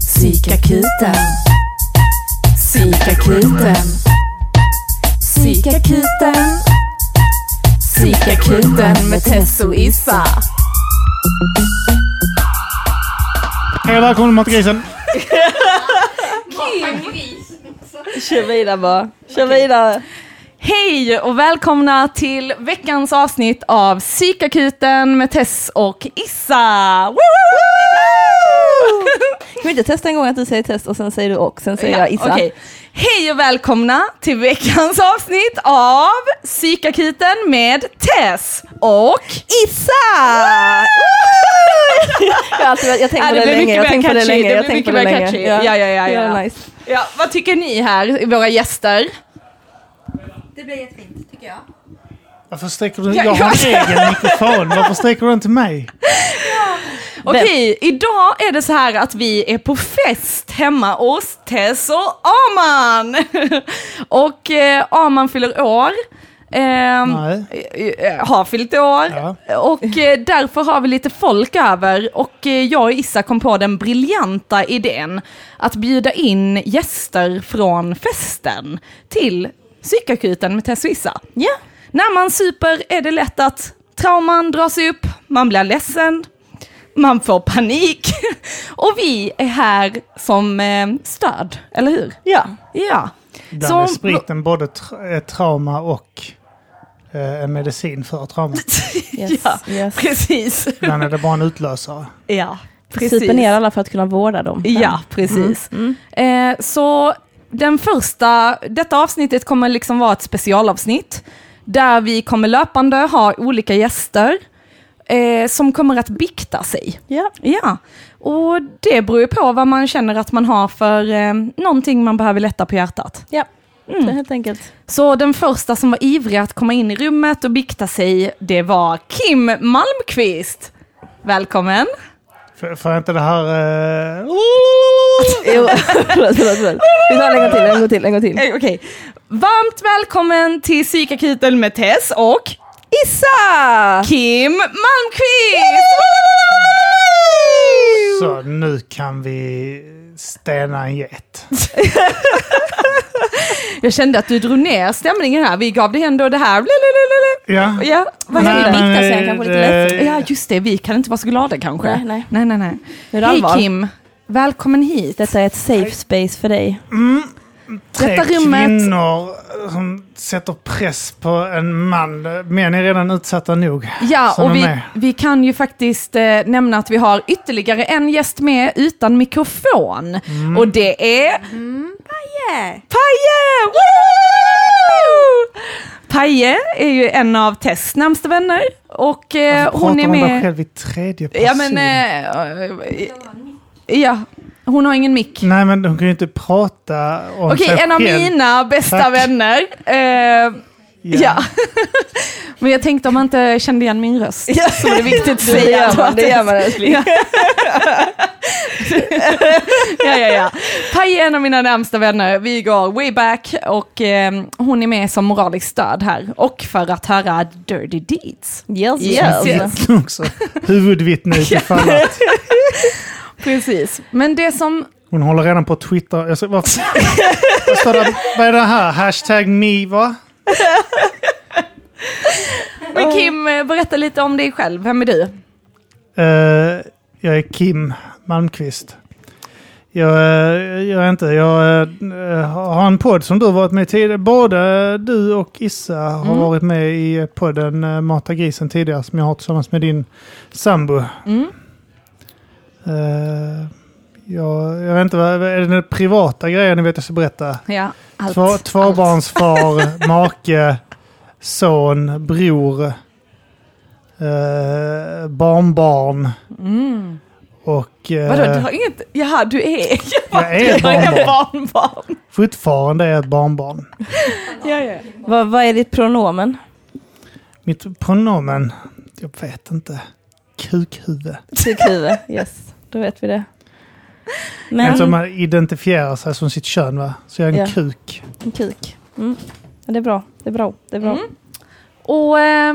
Psykakuten. Psykakuten. Psykakuten. Psykakuten med Tess och Issa. Hej och välkommen till Matgrisen. Kör vidare bara. Kör vidare. Hej och välkomna till veckans avsnitt av Psykakuten med Tess och Issa. Woo! Kan vi inte testa en gång att du säger test och sen säger du och, sen säger jag Issa? okej. Hej och välkomna till veckans avsnitt av Psykakuten med Tess och Issa! jag, alltid, jag tänkte Ja, det det länge, jag tänkte på det länge. Jag tänkte på det länge. catchy. Ja, ja, ja, ja. nice. Ja, vad tycker ni här, våra gäster? Det blir jättefint tycker jag. Varför sträcker du? Ja, Jag har en egen mikrofon. Varför sträcker du den till mig? Okej, idag är det så här att vi är på fest hemma hos Tess och Aman. och eh, Aman fyller år. Ehm, Nej. eh, har fyllt år. Ja. Och eh, därför har vi lite folk över och eh, jag och Issa kom på den briljanta idén att bjuda in gäster från festen till psykakuten med Tess och Issa. Ja. När man super är det lätt att trauman dras upp, man blir ledsen, man får panik och vi är här som eh, stöd, eller hur? Ja. Ja. Ibland är spriten både tra- ett trauma och eh, en medicin för trauma. Yes. ja, yes. precis. Ibland är det bara en utlösare. Ja, precis. Super ner alla för att kunna vårda dem. Ja, precis. Eh, så den första, detta avsnittet kommer liksom vara ett specialavsnitt där vi kommer löpande ha olika gäster eh, som kommer att bikta sig. Ja. Ja, och det beror ju på vad man känner att man har för eh, någonting man behöver lätta på hjärtat. Ja. Det är helt enkelt. Så den första som var ivrig att komma in i rummet och bikta sig, det var Kim Malmqvist. Välkommen! För, för inte det här... Eh, Jo, förlåt, förlåt, förlåt. Vi tar en gång till, en gång till, en gång till. Okej. Varmt välkommen till Psykakuten med Tess och Issa! Kim Malmqvist! Så nu kan vi stena en get. Jag kände att du drog ner stämningen här. Vi gav dig ändå det här. Ja. Ja, vad Nej, hände? men, Bikta sig, kanske lite eh. Ja, just det. Vi kan inte vara så glada kanske. Nej, nej. nej, nej, nej. Hej. Kim, välkommen hit. Detta är ett safe space för dig. Tre Detta rummet- kvinnor som sätter press på en man. Män är redan utsatta nog. Ja, och vi, vi kan ju faktiskt eh, nämna att vi har ytterligare en gäst med utan mikrofon. Mm. Och det är Yeah. Paje! Woo! Paje är ju en av Tess närmsta vänner och eh, Varför hon är pratar med... själv i tredje person. Ja men... Eh, ja, hon har ingen mick. Nej men hon kan ju inte prata om Okej, sig en av själv. mina bästa Tack. vänner. Eh, ja. men jag tänkte om man inte kände igen min röst så var det viktigt att Det säga. gör man, det gör man älskling. ja, ja, ja. Pai är en av mina närmsta vänner. Vi går way back och eh, hon är med som moraliskt stöd här. Och för att höra dirty deeds. Yes, Yes, yes. yes. Huvudvittne ifall att Precis. Men det som... hon håller redan på att twittra. Jag ska, vad, vad står det? Vad är det här? Hashtag me va? Men Kim, berätta lite om dig själv. Vem är du? Eh, jag är Kim Malmqvist. Jag, eh, jag är inte, jag eh, har en podd som du har varit med i tidigare. Både du och Issa har Mm. varit med i podden uh, Mata grisen tidigare som jag har tillsammans med din sambo. Mm. Eh, jag, jag vet inte, vad är det den privata grejen ni vet jag ska berätta? Ja, allt. Två, tvåbarnsfar, make, son, bror, eh, barnbarn Mm. och... eh, Vadå, du har inget... Jaha, du är... Jag är inga barnbarn. barnbarn. Fortfarande är jag ett barnbarn. Ja, ja. Vad, vad är ditt pronomen? Mitt pronomen, jag vet inte. Kukhuvud. Kukhuvud, yes. Då vet vi det. Men Men, som man identifierar sig som sitt kön va? Så jag är en Ja. kuk. en kuk. Mm. Det är bra, det är bra, det är bra. Mm. Och eh,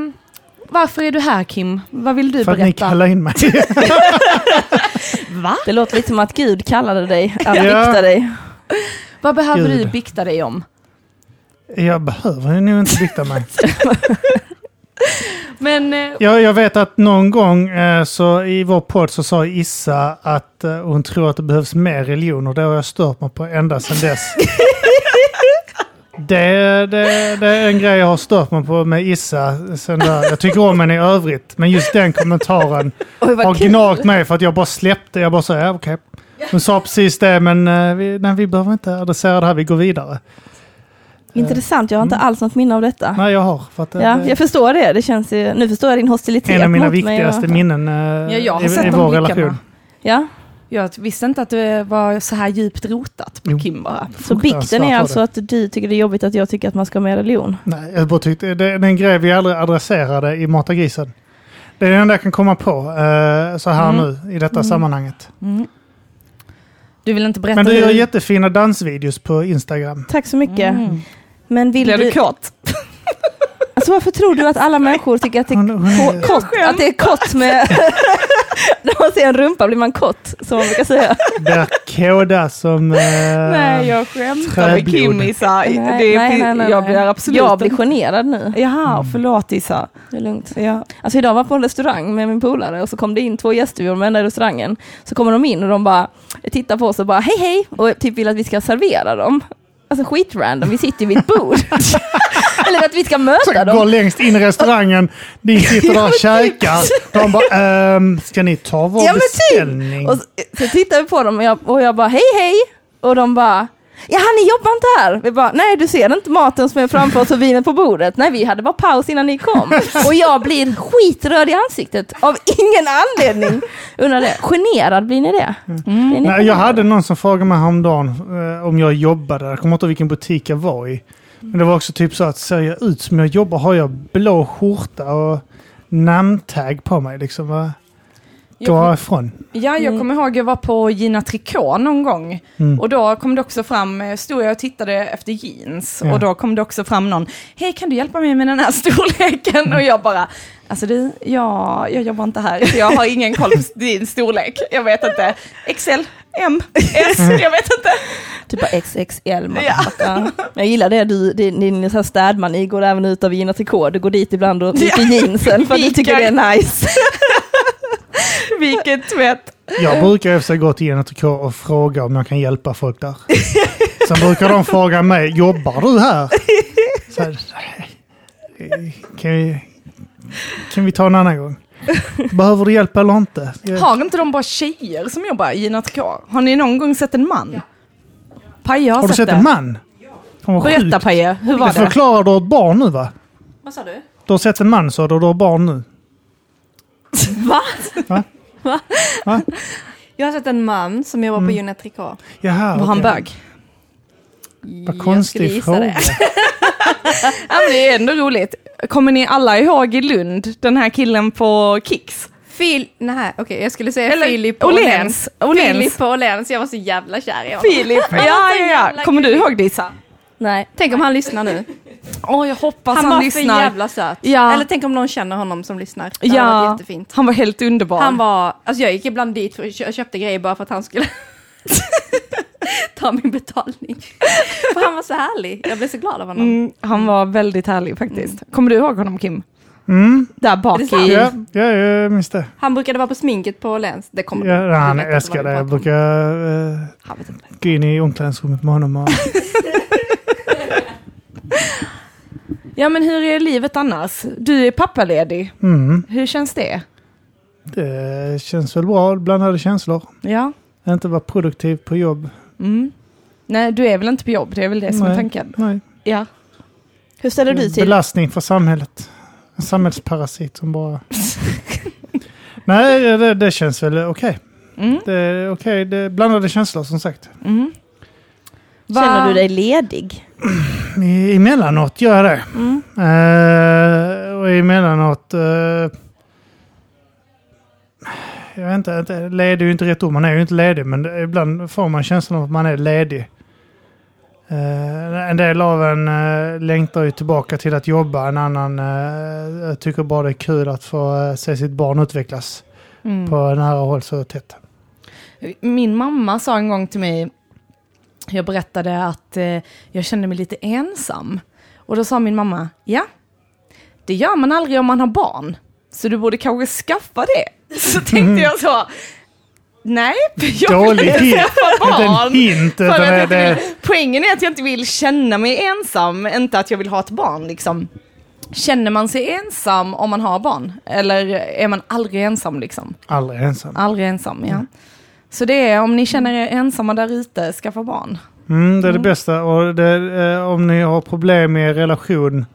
varför är du här Kim? Vad vill du För att ni berätta? kallade in mig. Va? Det låter lite som att Gud kallade dig att Ja. bikta dig. Vad behöver Gud. du bikta dig om? jag behöver nog inte bikta mig. Men eh, Jag, jag vet att någon gång eh, så i vår podd så sa Issa att eh, hon tror att det behövs mer religion och det har jag stört mig på ända sedan dess. Det, det, det är en grej jag har stört mig på med Issa. Sen där. Jag tycker om henne i övrigt, men just den kommentaren Oj, har gnagt mig för att jag bara släppte. Jag bara sa ja, okej. Hon sa precis det, men vi, nej, vi behöver inte adressera det här, vi går vidare. Intressant, jag har inte alls något minne av detta. Nej, jag har. För att, eh, Ja, det- jag förstår det. det känns ju, nu förstår jag din hostilitet en av mina mot mig. viktigaste och- minnen eh, ja, jag har i, sett i vår blickarna. relation. Ja, Jag visste inte att det var så här djupt rotat på Jo. Kim bara. så bikten är alltså att du tycker det är jobbigt att jag tycker att man ska ha mer religion. Nej, jag bara tyckte det, det är en grej vi aldrig adresserade i Mata grisen. Det är det enda jag kan komma på eh, så här Mm. nu i detta sammanhanget. Mm. Du vill inte berätta Men du gör hur- jättefina dansvideos på Instagram. Tack så mycket. Mm. Men vill Blir du... du kåt? Alltså varför tror du att alla människor tycker att det är hon är- ko- kott? Att det är kott med... När man ser en rumpa blir man kott, som man brukar säga. Där kåda som... Eh, Nej, jag skämtar med. Kim Isa. Nej, det är, nej, nej, nej, jag blir absolut Jag blir generad nu. Jaha, förlåt Isa. Det är lugnt. Ja. Alltså idag var jag på en restaurang med min polare och så kom det in två gäster, vi var de enda i restaurangen. Så kommer de in och de bara tittar på oss och bara hej hej och typ vill att vi ska servera dem. Alltså skitrandom, vi sitter vid ett bord. Eller att vi ska möta Så går dem. längst in i restaurangen, ni sitter där och käkar. De bara, ehm, ska ni ta vår Ja, typ. beställning? Och så, så tittar vi på dem och jag, och jag bara hej hej. Och de bara Jaha, ni jobbar inte här? Vi bara, nej du ser inte maten som är framför oss och vinet på bordet. Nej, vi hade bara paus innan ni kom. Och jag blir skitröd i ansiktet av ingen anledning. Undrar det, generad blir ni det? Blir ni Nej, jag hade någon som frågade mig häromdagen eh, om jag jobbade. Jag kommer inte ihåg vilken butik jag var i. Men det var också typ så att ser jag ut som jag jobbar har jag blå skjorta och namntag på mig. Liksom, va? Härifrån. ja, jag Mm. kommer ihåg jag var på Gina Tricot någon gång. Mm. Och då kom det också fram, eh, stod jag och tittade efter jeans. Ja. Och då kom det också fram någon, hej kan du hjälpa mig med den här storleken? Och jag bara, alltså du, ja, jag jobbar inte här, så jag har ingen koll på din storlek. Jag vet inte. XL, M, S, jag vet inte. Typ av XXL. motherfucker. Jag gillar det, du, din, din så här städmani går även ut av Gina Tricot. Du går dit ibland och Ja. byter jeansen för att du tycker det är nice. Vilken tvätt. Jag brukar efter gå till Tricot och fråga om jag kan hjälpa folk där. Sen brukar de fråga mig, jobbar du här? Så här, "Nej. kan, vi, kan vi ta en annan gång? Behöver du hjälp eller inte? Har inte de bara tjejer som jobbar i Tricot? Har ni någon gång sett en man? Paja har, har du sett det. en man? Fan Berätta. Paje, hur var Det det? förklarar du ett barn nu va? Vad sa du? Du har sett en man sa du och du har barn nu. Va? Va? Va? Va? Jag har sett en man som jobbar på Junet Tricot. Jaha, Var han bög? Vad Jag skulle konstig fråga. det. Ja, men det är ändå roligt. Kommer ni alla ihåg i Lund, den här killen på Kicks? Phil... Nej, okej, jag skulle säga Eller Filip Åhléns. Filip Åhléns, jag var så jävla kär i honom. Filip. Ja, ja, ja. Kommer du ihåg det Isa? Nej. Tänk om han lyssnar nu. Åh, jag hoppas Han han, var för lyssnar. jävla söt. Ja. Eller tänk om någon känner honom som lyssnar. Det hade varit Ja, jättefint. han var helt underbar. Han var, alltså jag gick ibland dit för jag köpte grejer bara för att han skulle ta min betalning. För han var så härlig. Jag blev så glad av honom. Mm, han var väldigt härlig faktiskt. Kommer du ihåg honom Kim? Mm, Där bak i... ja, ja, jag minns det. Han brukade vara på sminket på Åhléns. Det kommer Ja, du han älskar det. Jag brukar inte. gå in i omklädningsrummet med honom och Ja men hur är livet annars? Du är pappaledig. mm, Hur känns det? Det känns väl bra, blandade känslor. Ja. Inte vara produktiv på jobb. Mm. Nej, du är väl inte på jobb? Det är väl det som är Nej. tanken? Nej. Ja. Hur ställer du till? Belastning för samhället. En samhällsparasit som bara... Nej, det, det känns väl okej. Mm. Det är okej, det är blandade känslor som sagt. Mm. Va- Känner du dig ledig? I, emellanåt gör jag det. Mm. Eh, och emellanåt... Uh, jag vet inte, inte, ledig är ju inte rätt ord. Man är ju inte ledig, men det, ibland får man känslan av att man är ledig. Eh, en del av en eh, längtar ju tillbaka till att jobba. En annan eh, tycker bara det är kul att få se sitt barn utvecklas Mm. på nära håll så tätt. Min mamma sa en gång till mig, jag berättade att eh, jag kände mig lite ensam. Och då sa min mamma, ja, det gör man aldrig om man har barn. Så du borde kanske skaffa det. Så tänkte jag så, nej, jag vill Dålig inte hint. skaffa Inte en barn. hint. För att det, jag inte det, vill, poängen är att jag inte vill känna mig ensam, inte att jag vill ha ett barn liksom. Känner man sig ensam om man har barn? Eller är man aldrig ensam liksom? aldrig ensam. Aldrig ensam, ja. Så det är om ni känner er ensamma där ute, skaffa barn. Mm, det är det bästa. Och det, eh, om ni har problem med er relation,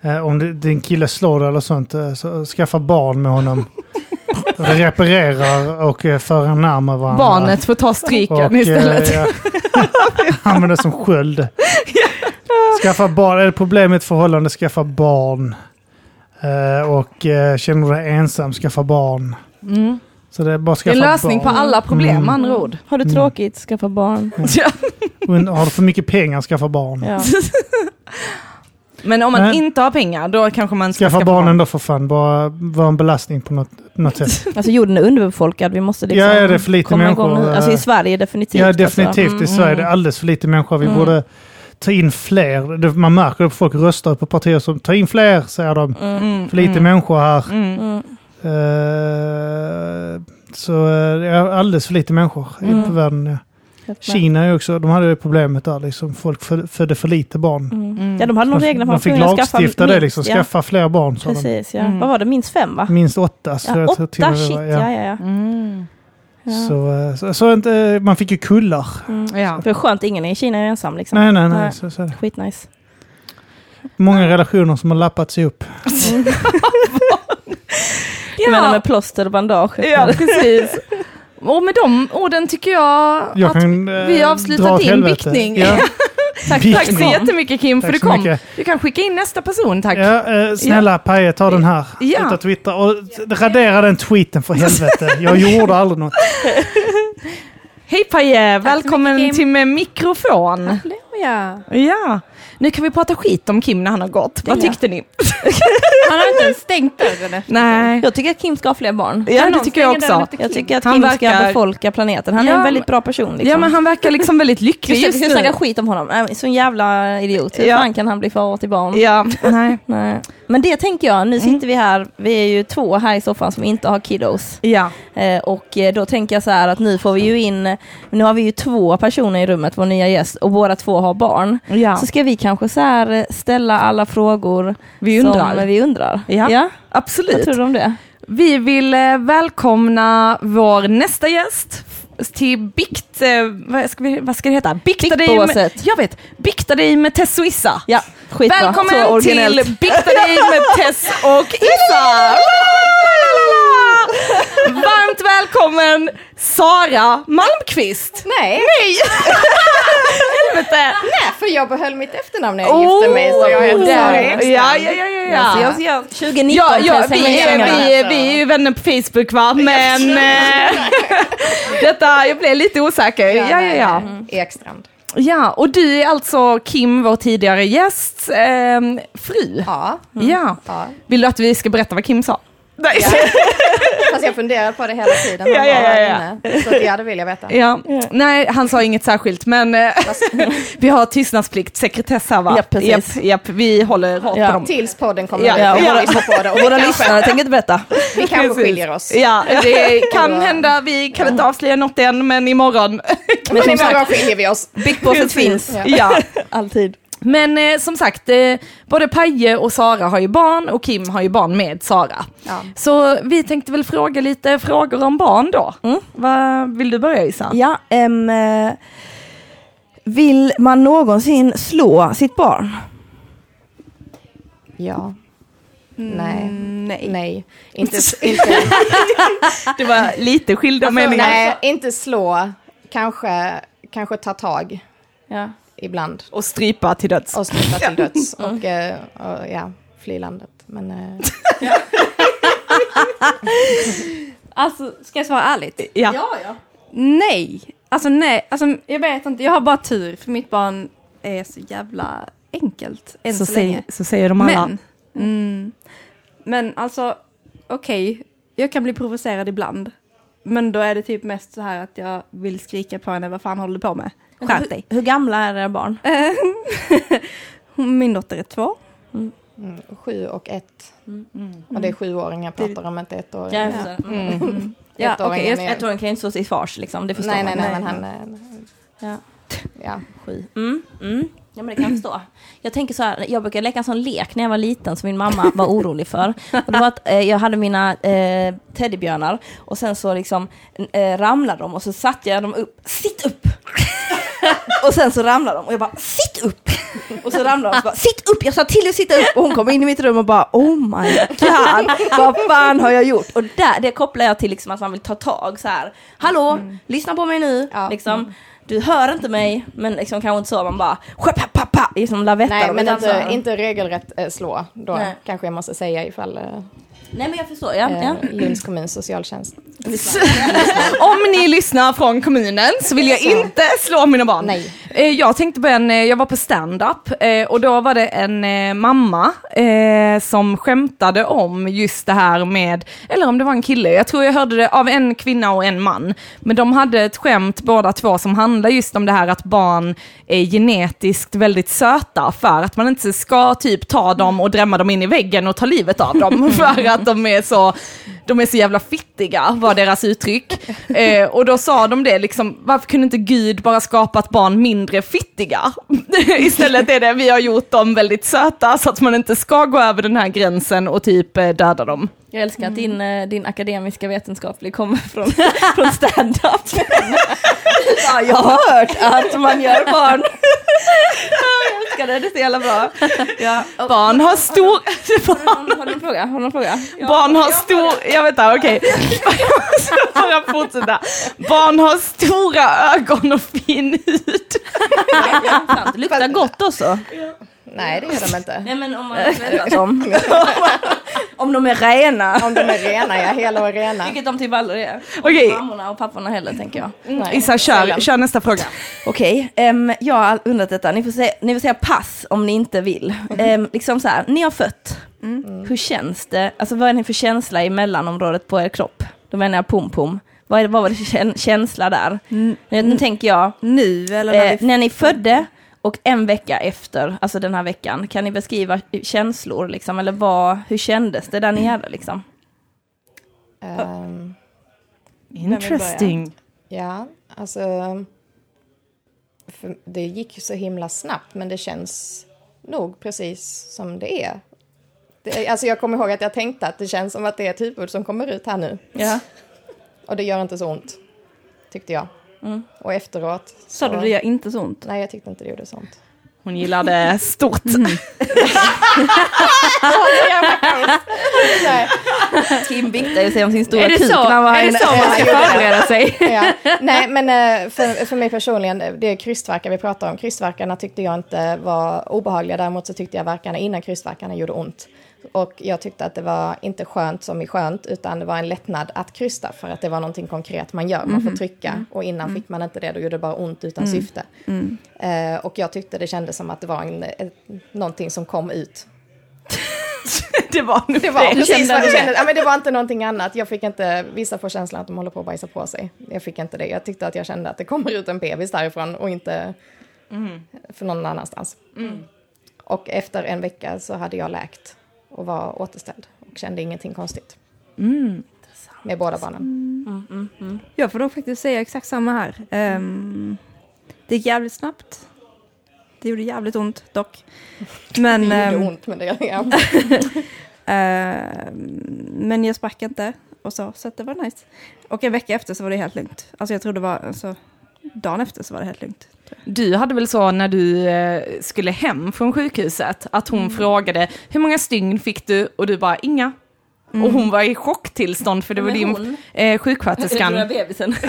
eh, om det, din kille slår dig eller sånt, eh, så skaffa barn med honom. Reparerar och eh, för er närmare varandra. Barnet får ta stryken Och, istället. eh, ja. Använda som sköld. Skaffa barn. Är det problem med ett förhållande, skaffa barn. Eh, och eh, känner du dig ensam, skaffa barn. Mm. Så det är bara att Det är skaffa en lösning barn. på alla problem Mm. andra ord. Har du tråkigt, skaffa barn. Ja. Och Har du för mycket pengar, skaffa barn. Ja. Men om man Nej. inte har pengar, då kanske man ska Skaffa, skaffa barnen då för fan. Bara vara en belastning på något, något sätt. Alltså jorden är underbefolkad, vi måste liksom Ja, ja, det är för lite människor, nu. Alltså eh, i Sverige definitivt. Ja, definitivt. Alltså. I Sverige det är alldeles för lite människor. Vi Mm. borde ta in fler. Det- Man märker det på folk röstar på partier som tar in fler, säger de. Mm, För lite mm, människor här. Eh, så eh, det är alldeles för lite människor i Mm. på världen. Ja. Kina är ju också, de hade ju problemet där liksom. Folk fö- födde för lite barn. Mm. Mm. Ja, de hade nog De, regler för de att fick man kunde skaffa lagstifta det minst- liksom. ja, Skaffa fler barn. Precis, ja. Mm. Vad var det? Minst fem va? Minst åtta. Så Ja, till åtta, det shit, ja, ja, ja. Mm. ja. Så, eh, så, så inte, man fick ju kullar. Mm. Ja. För skönt, ingen i Kina är ensam liksom. Nej, nej, nej. Nej. Så, så är det. Skitnice. Många relationer som har lappats ihop. Du menar med plåster och bandage? Ja, precis. Och med de orden tycker jag, Jag att kan, eh, vi avslutar din helvete. biktning. Ja, tack, Biktning. tack så jättemycket Kim för Tack du så kom. mycket. Du kan skicka in nästa person, tack. ja, eh, snälla Paje, ta den här. Ja. Sluta twittra. Och radera den tweeten för helvete. Jag gjorde aldrig något. Hej Paje, välkommen mycket, till med mikrofon. Halleluja. Ja, nu kan vi prata skit om Kim när han har gått. Vad tyckte ni? Han har inte ens stängt dörren efter. Nej, Jag tycker att Kim ska ha fler barn. ja, det tycker jag också. Jag tycker att Han Kim verkar- ska befolka planeten. Han är Ja, en väldigt bra person. Liksom. Ja, men han verkar liksom väldigt lycklig vi ska, vi just ska snacka nu. skit om honom. Nej, Sån jävla idiot. Hur Ja. fan kan han bli far till barn? Ja, nej. Nej. Men det tänker jag, nu sitter vi här, vi är ju två här i soffan som inte har kiddos. Ja, Eh, och eh, då tänker jag så här att nu får vi ju in, nu har vi ju två personer i rummet, vår nya gäst, och båda två har barn. ja. Så ska vi kanske så eh, ställa alla frågor vi som undrar. eh, vi undrar. Ja. Vad Absolut. tror du om det? Vi vill välkomna vår nästa gäst till Bikt... Eh, vad, ska vi, vad ska det heta? Bikta dig med. Jag vet! Bikta dig med Tess och Issa. Ja, skitbra. Välkommen till Bikta dig med Tess och Issa! Varmt välkommen Sara Malmqvist! Nej. Nej! Helvete! Nej, för jag behöll mitt efternamn när jag gifte mig så jag heter Sara ja, Ekstrand. ja, ja, ja, ja. Ja, så jag, jag, 2019 Ja, ja, vi, är, vi, är, vi är ju vänner på Facebook va, men eh, detta, jag blev lite osäker. Ja, ja, ja. Ekstrand. Ja, och du är alltså Kim, vår tidigare gäst, ehm, fru. Ja. Ja. ja. Vill du att vi ska berätta vad Kim sa? Nej. Ja. Fast jag funderar på det hela tiden. Ja, ja, ja, ja. inne. Så ja, det vill jag veta. Ja. Nej, han sa inget särskilt, men eh, vi har tystnadsplikt, sekretess här va? Ja, precis. Japp, japp, vi håller hårt Ja. på dem. Tills podden kommer Ja, ut. ja, Vi ja. på det. Och Våra lyssnare tänker inte berätta. vi kanske Precis. skiljer oss. Ja, det kan hända, vi kan inte avslöja något än, men imorgon. Men Imorgon skiljer vi oss. Biktbåset finns. Ja. Ja. Alltid. Men eh, som sagt, eh, både Paje och Sara har ju barn och Kim har ju barn med Sara. Ja. Så vi tänkte väl fråga lite frågor om barn då. Mm. Vad vill du börja Issa? Ja, ehm, eh, vill man någonsin slå sitt barn? ja. Nej. nej. Nej. Inte, inte, Det var lite skilda Alltså, meningar. nej, inte slå. Kanske, kanske ta tag Ja. Ibland. Och strypa till döds. Och strypa till döds. Och, eh, och ja, fly landet. Men eh, Alltså, ska jag svara ärligt? Ja. ja. Nej. Alltså nej, alltså, jag vet inte, jag har bara tur för mitt barn är så jävla enkelt än Så, så, länge. säger, så säger de alla. Men, mm, men alltså, okej, jag kan bli provocerad ibland. Men då är det typ mest så här att jag vill skrika på henne, vad fan håller du på med? Skärp dig. Hur gamla är era barn? Min dotter är två. Mm, sju och ett. Och det är sjuåringar jag pratar om, inte ettåringar. Jag förstår. Mm. Ja, okej, är- Ettåringen kan ju inte stå till svars liksom, det förstår Nej, man. nej, nej, men han är... Ja. Ja, sju. Mm, mm. Ja men det kan jag förstå. Jag tänker så här, jag brukade leka en sån lek när jag var liten som min mamma var orolig för. Och det var att eh, jag hade mina eh, teddybjörnar och sen så liksom eh, ramlade de och så satte jag dem upp, sitt upp! och sen så ramlade de och jag bara, sitt upp! Och så ramlade de och bara, sitt upp! Jag sa till att sitta upp och hon kom in i mitt rum och bara, oh my god, vad fan har jag gjort? Och där, det kopplar jag till liksom att man vill ta tag så här, hallå, lyssna på mig nu, Ja. liksom. Du hör inte mig, men liksom kanske inte så, man bara pa, liksom lavettar Nej, men inte, inte regelrätt eh, slå. Då Nej. kanske jag måste säga ifall eh, Nej men jag förstår, ja. eh, ja. Lunds kommuns socialtjänst. Om ni lyssnar från kommunen så vill jag inte slå mina barn. Nej. Eh, Jag tänkte på en, eh, jag var på stand-up eh, och då var det en eh, mamma som skämtade om just det här med, eller om det var en kille, jag tror jag hörde det av en kvinna och en man. Men de hade ett skämt båda två som handlar just om det här att barn är genetiskt väldigt söta för att man inte ska typ ta dem och drämma dem in i väggen och ta livet av dem för att de är så, de är så jävla fittiga var deras uttryck. Eh, och då sa de det liksom, varför kunde inte Gud bara skapat barn mindre fittiga? Istället är det, vi har gjort dem väldigt söta så att man inte ska gå över den här gränsen och typ eh, döda dem. Jag älskar att din, eh, din akademiska vetenskaplig kommer från, från stand-up. ja, jag har hört att man gör barn. jag älskar det, det är så jävla bra. Ja. Barn har stor... Har har du en fråga? Har du en fråga? Barn har stor... Jag vet inte, okej. Jag ska bara fortsätta. Barn har stora ögon och fin hud. Ja, luktar gott också. Nej, det gör de inte. Nej men om man tvättar dem. om de är rena. Om de är rena, ja, hela och rena. Vilket de typ aldrig är. Okej. Mammorna och papporna heller tänker jag. Nej, Issa, kör, kör nästa fråga. Okej, ehm, jag har undrat detta. Ni får, säga, ni får säga pass om ni inte vill. Ehm, liksom så här, ni har fött. Hur känns det? Alltså vad är det för känsla i mellanområdet på er kropp? Då menar jag pom-pom. Vad, är vad var det för kä- känsla där? Nu, nu tänker jag, Nu eller när eh, när ni födde och en vecka efter, alltså den här veckan, kan ni beskriva känslor liksom? Eller vad, hur kändes det där nere liksom? Ehm, Interesting. ja, alltså... För det gick ju så himla snabbt, men det känns nog precis som det är. Det, alltså jag kommer ihåg att jag tänkte att det känns som att det är ett huvud som kommer ut här nu. Ja. Och det gör inte så ont, tyckte jag. Och efteråt... Sa du det gör inte så ont? Nej, jag tyckte inte det gjorde så ont. Hon gillade stort. Kim viktade sig om sin stora Är det kuk så? när var Är det så man ska förbereda sig? ja. Nej, men eh, för, för mig personligen, det är krystvärkar vi pratar om. Krystvärkarna tyckte jag inte var obehagliga, däremot så tyckte jag verkarna innan krystvärkarna gjorde ont. Och jag tyckte att det var inte skönt som i skönt, utan det var en lättnad att krysta, för att det var någonting konkret man gör, man får trycka. Och innan fick man inte det, då gjorde det bara ont utan syfte. Eh, och jag tyckte det kändes som att det var en, ett, någonting som kom ut. det var nu Det var det. precis vad det kändes. Ja, men det var inte någonting annat. Jag fick inte, vissa får känslan att de håller på att bajsa på sig. Jag fick inte det. Jag tyckte att jag kände att det kommer ut en bebis därifrån och inte för någon annanstans. Och efter en vecka så hade jag läkt och var återställd och kände ingenting konstigt. Med båda barnen. Jag får nog faktiskt säga exakt samma här. Um, det gick jävligt snabbt. Det gjorde jävligt ont dock. Men, Det gjorde ont men det... Ja. ehm, men jag sprack inte och så, så det var nice. Och en vecka efter så var det helt lugnt. Alltså jag tror det var, alltså, dagen efter så var det helt lugnt. Du hade väl så när du eh, skulle hem från sjukhuset, att hon frågade hur många stygn fick du? Och du bara inga. Och hon var i chocktillstånd för det var Men din hon? eh, sjuksköterskan. Den bebisen.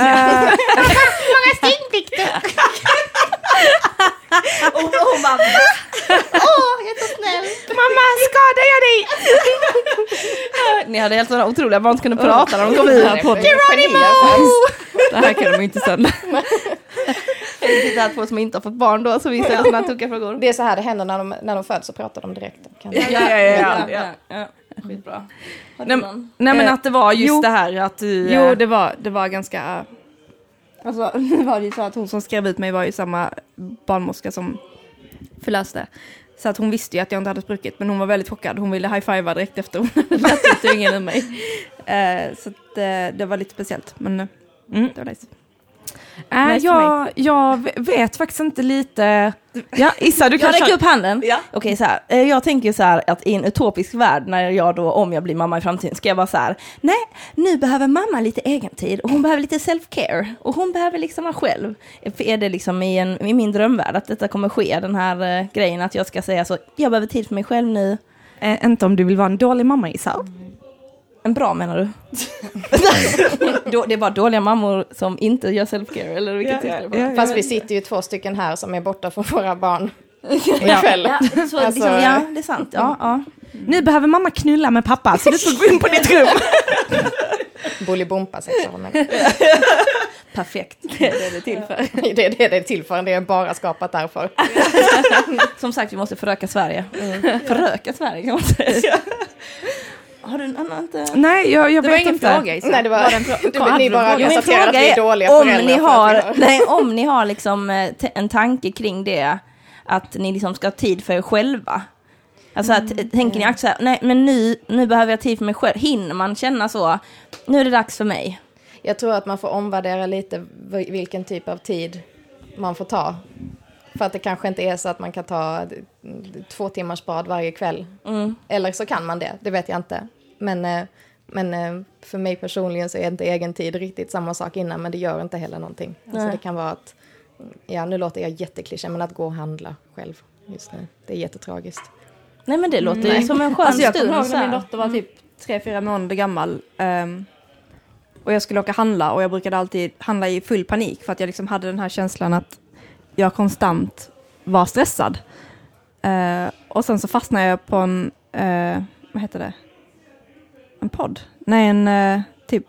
och hon bara, Mamma, skadar jag dig? ni hade helt sådana otroliga barn som kunde prata när de kom in här på Geronimo! Det här kan de inte sen. Det här två som inte har fått barn då, så vi ställer sådana tokiga frågor. Det är så här det händer när de, när de föds, så pratar de direkt. Kan Ja, ja, ja, ja. ja. Skitbra. Nej, nej men Eh, att det var just jo. det här att du... Jo, eh, det var, det var ganska... Alltså, det var ju så att hon som skrev ut mig var ju samma barnmorska som förlöste. Så att hon visste ju att jag inte hade spruckit, men hon var väldigt chockad. Hon ville high-fivea direkt efter hon hade dragit ut ungen ur mig. Eh, så att, eh, det var lite speciellt, men eh, Mm. det var nice. Äh, för jag, jag vet faktiskt inte lite... Ja, Issa du Jag kan räcker köra. upp handen. Ja. Okej, så här. eh, Jag tänker så här att i en utopisk värld, när jag då, om jag blir mamma i framtiden, ska jag vara så här. Nej, nu behöver mamma lite egentid och hon behöver lite self-care och hon behöver liksom vara själv. Är det liksom i, en, i min drömvärld att detta kommer ske, den här eh, grejen att jag ska säga så, jag behöver tid för mig själv nu. Eh, inte om du vill vara en dålig mamma Issa. En bra menar du? Det är bara dåliga mammor som inte gör self-care, eller vilket syftar det på? Fast vi sitter ju två stycken här som är borta från våra barn ikväll. Ja, så, Alltså- liksom, ja, det är sant. Ja, ja. Nu behöver mamma knulla med pappa så du får gå in på ditt rum. Bolibompa-sexualen. Perfekt. Det är det till för. Det är det det är till för, det är bara skapat därför. Som sagt, vi måste föröka Sverige. Föröka Sverige kan man säga. Har du en annan? Inte? Nej, jag, jag Det var vet ingen inte. fråga Issa. Nej, det var, det, ni bara Jo, min konstaterar att fråga vi är dåliga om föräldrar. ni har, nej, om ni har liksom eh, en tanke kring det, att ni liksom ska ha tid för er själva. Alltså att, Mm. tänker ni också så här, nej men nu, nu behöver jag tid för mig själv. Hinner man känna så, nu är det dags för mig. Jag tror att man får omvärdera lite vilken typ av tid man får ta. För att det kanske inte är så att man kan ta två timmars bad varje kväll. Mm. Eller så kan man det, det vet jag inte. Men, eh, men eh, för mig personligen så är inte egen tid riktigt samma sak innan, men det gör inte heller någonting. Alltså det kan vara att, ja nu låter jag jätteklyschig, men att gå och handla själv just nu. Det är jättetragiskt. Nej men det låter ju som en skön Alltså jag stund. kommer ihåg när min dotter var typ tre, fyra månader gammal. ehm, och jag skulle åka handla och jag brukade alltid handla i full panik för att jag liksom hade den här känslan att jag konstant var stressad. Eh, och sen så fastnade jag på en, eh, vad heter det? En podd? Nej, en eh, typ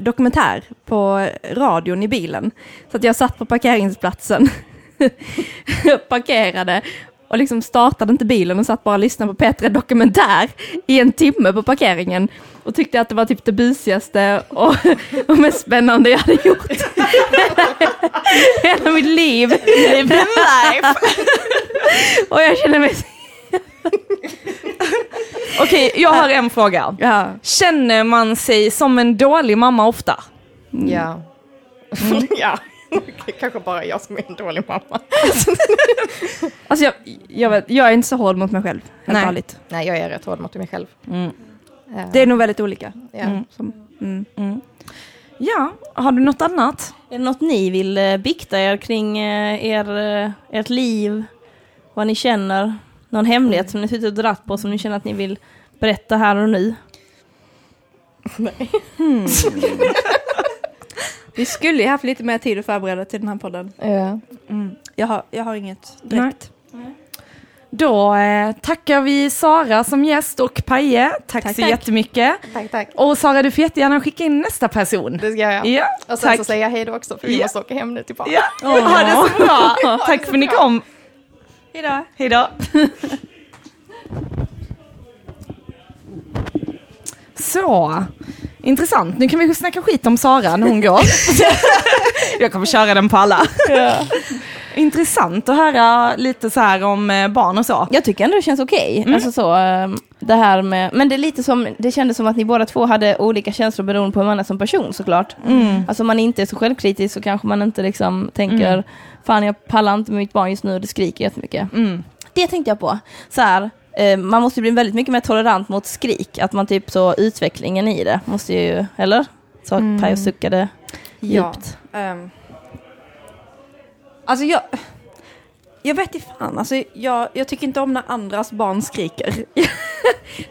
dokumentär på radion i bilen. Så att jag satt på parkeringsplatsen, parkerade och liksom startade inte bilen och satt bara och lyssnade på P3 Dokumentär i en timme på parkeringen och tyckte att det var typ det busigaste och, och mest spännande jag hade gjort. Hela mitt liv. life. och jag känner mig... Okej, jag har en fråga. Ja. Känner man sig som en dålig mamma ofta? Ja. ja. Kanske bara jag som är en dålig mamma. Alltså jag, jag, vet, jag är inte så hård mot mig själv, helt Nej. ärligt. Nej, jag är rätt hård mot mig själv. Mm. Ja. Det är nog väldigt olika. ja. Som, mm. Ja, har du något annat? Är det något ni vill eh, bikta er kring eh, er, eh, ert liv? Vad ni känner? Någon hemlighet som ni suttit och dratt på som ni känner att ni vill berätta här och nu? Vi skulle ju haft lite mer tid att förbereda till den här podden. Ja. Jag har, jag har inget direkt. Då eh, tackar vi Sara som gäst och Paje. Tack, Tack, så tack. jättemycket. Tack, tack. Och Sara, du får jättegärna skicka in nästa person. Det ska jag. Ja, Och sen tack. så säger jag hej då också, för vi Ja. måste åka hem nu tillbaka. Ja, ha det så bra. Tack för att ni kom. Hejdå. Hej då. Så, intressant. Nu kan vi snacka skit om Sara när hon går. Jag kommer köra den på alla. Intressant att höra lite så här om eh, barn och så. Jag tycker ändå det känns okej. Mm. Alltså så, ehm, det här med, men det är lite som, det kändes som att ni båda två hade olika känslor beroende på hur man är som person såklart. Mm. Alltså om man inte är så självkritisk så kanske man inte liksom tänker, fan jag pallar inte med mitt barn just nu det skriker jättemycket. Mm. Det tänkte jag på. Så här, man måste bli väldigt mycket mer tolerant mot skrik. Att man typ så, utvecklingen i det måste ju, eller? Så Mm. Pajo suckade Ja. djupt. ehm. alltså jag... Jag vet inte fan, alltså jag, jag tycker inte om när andras barn skriker. jag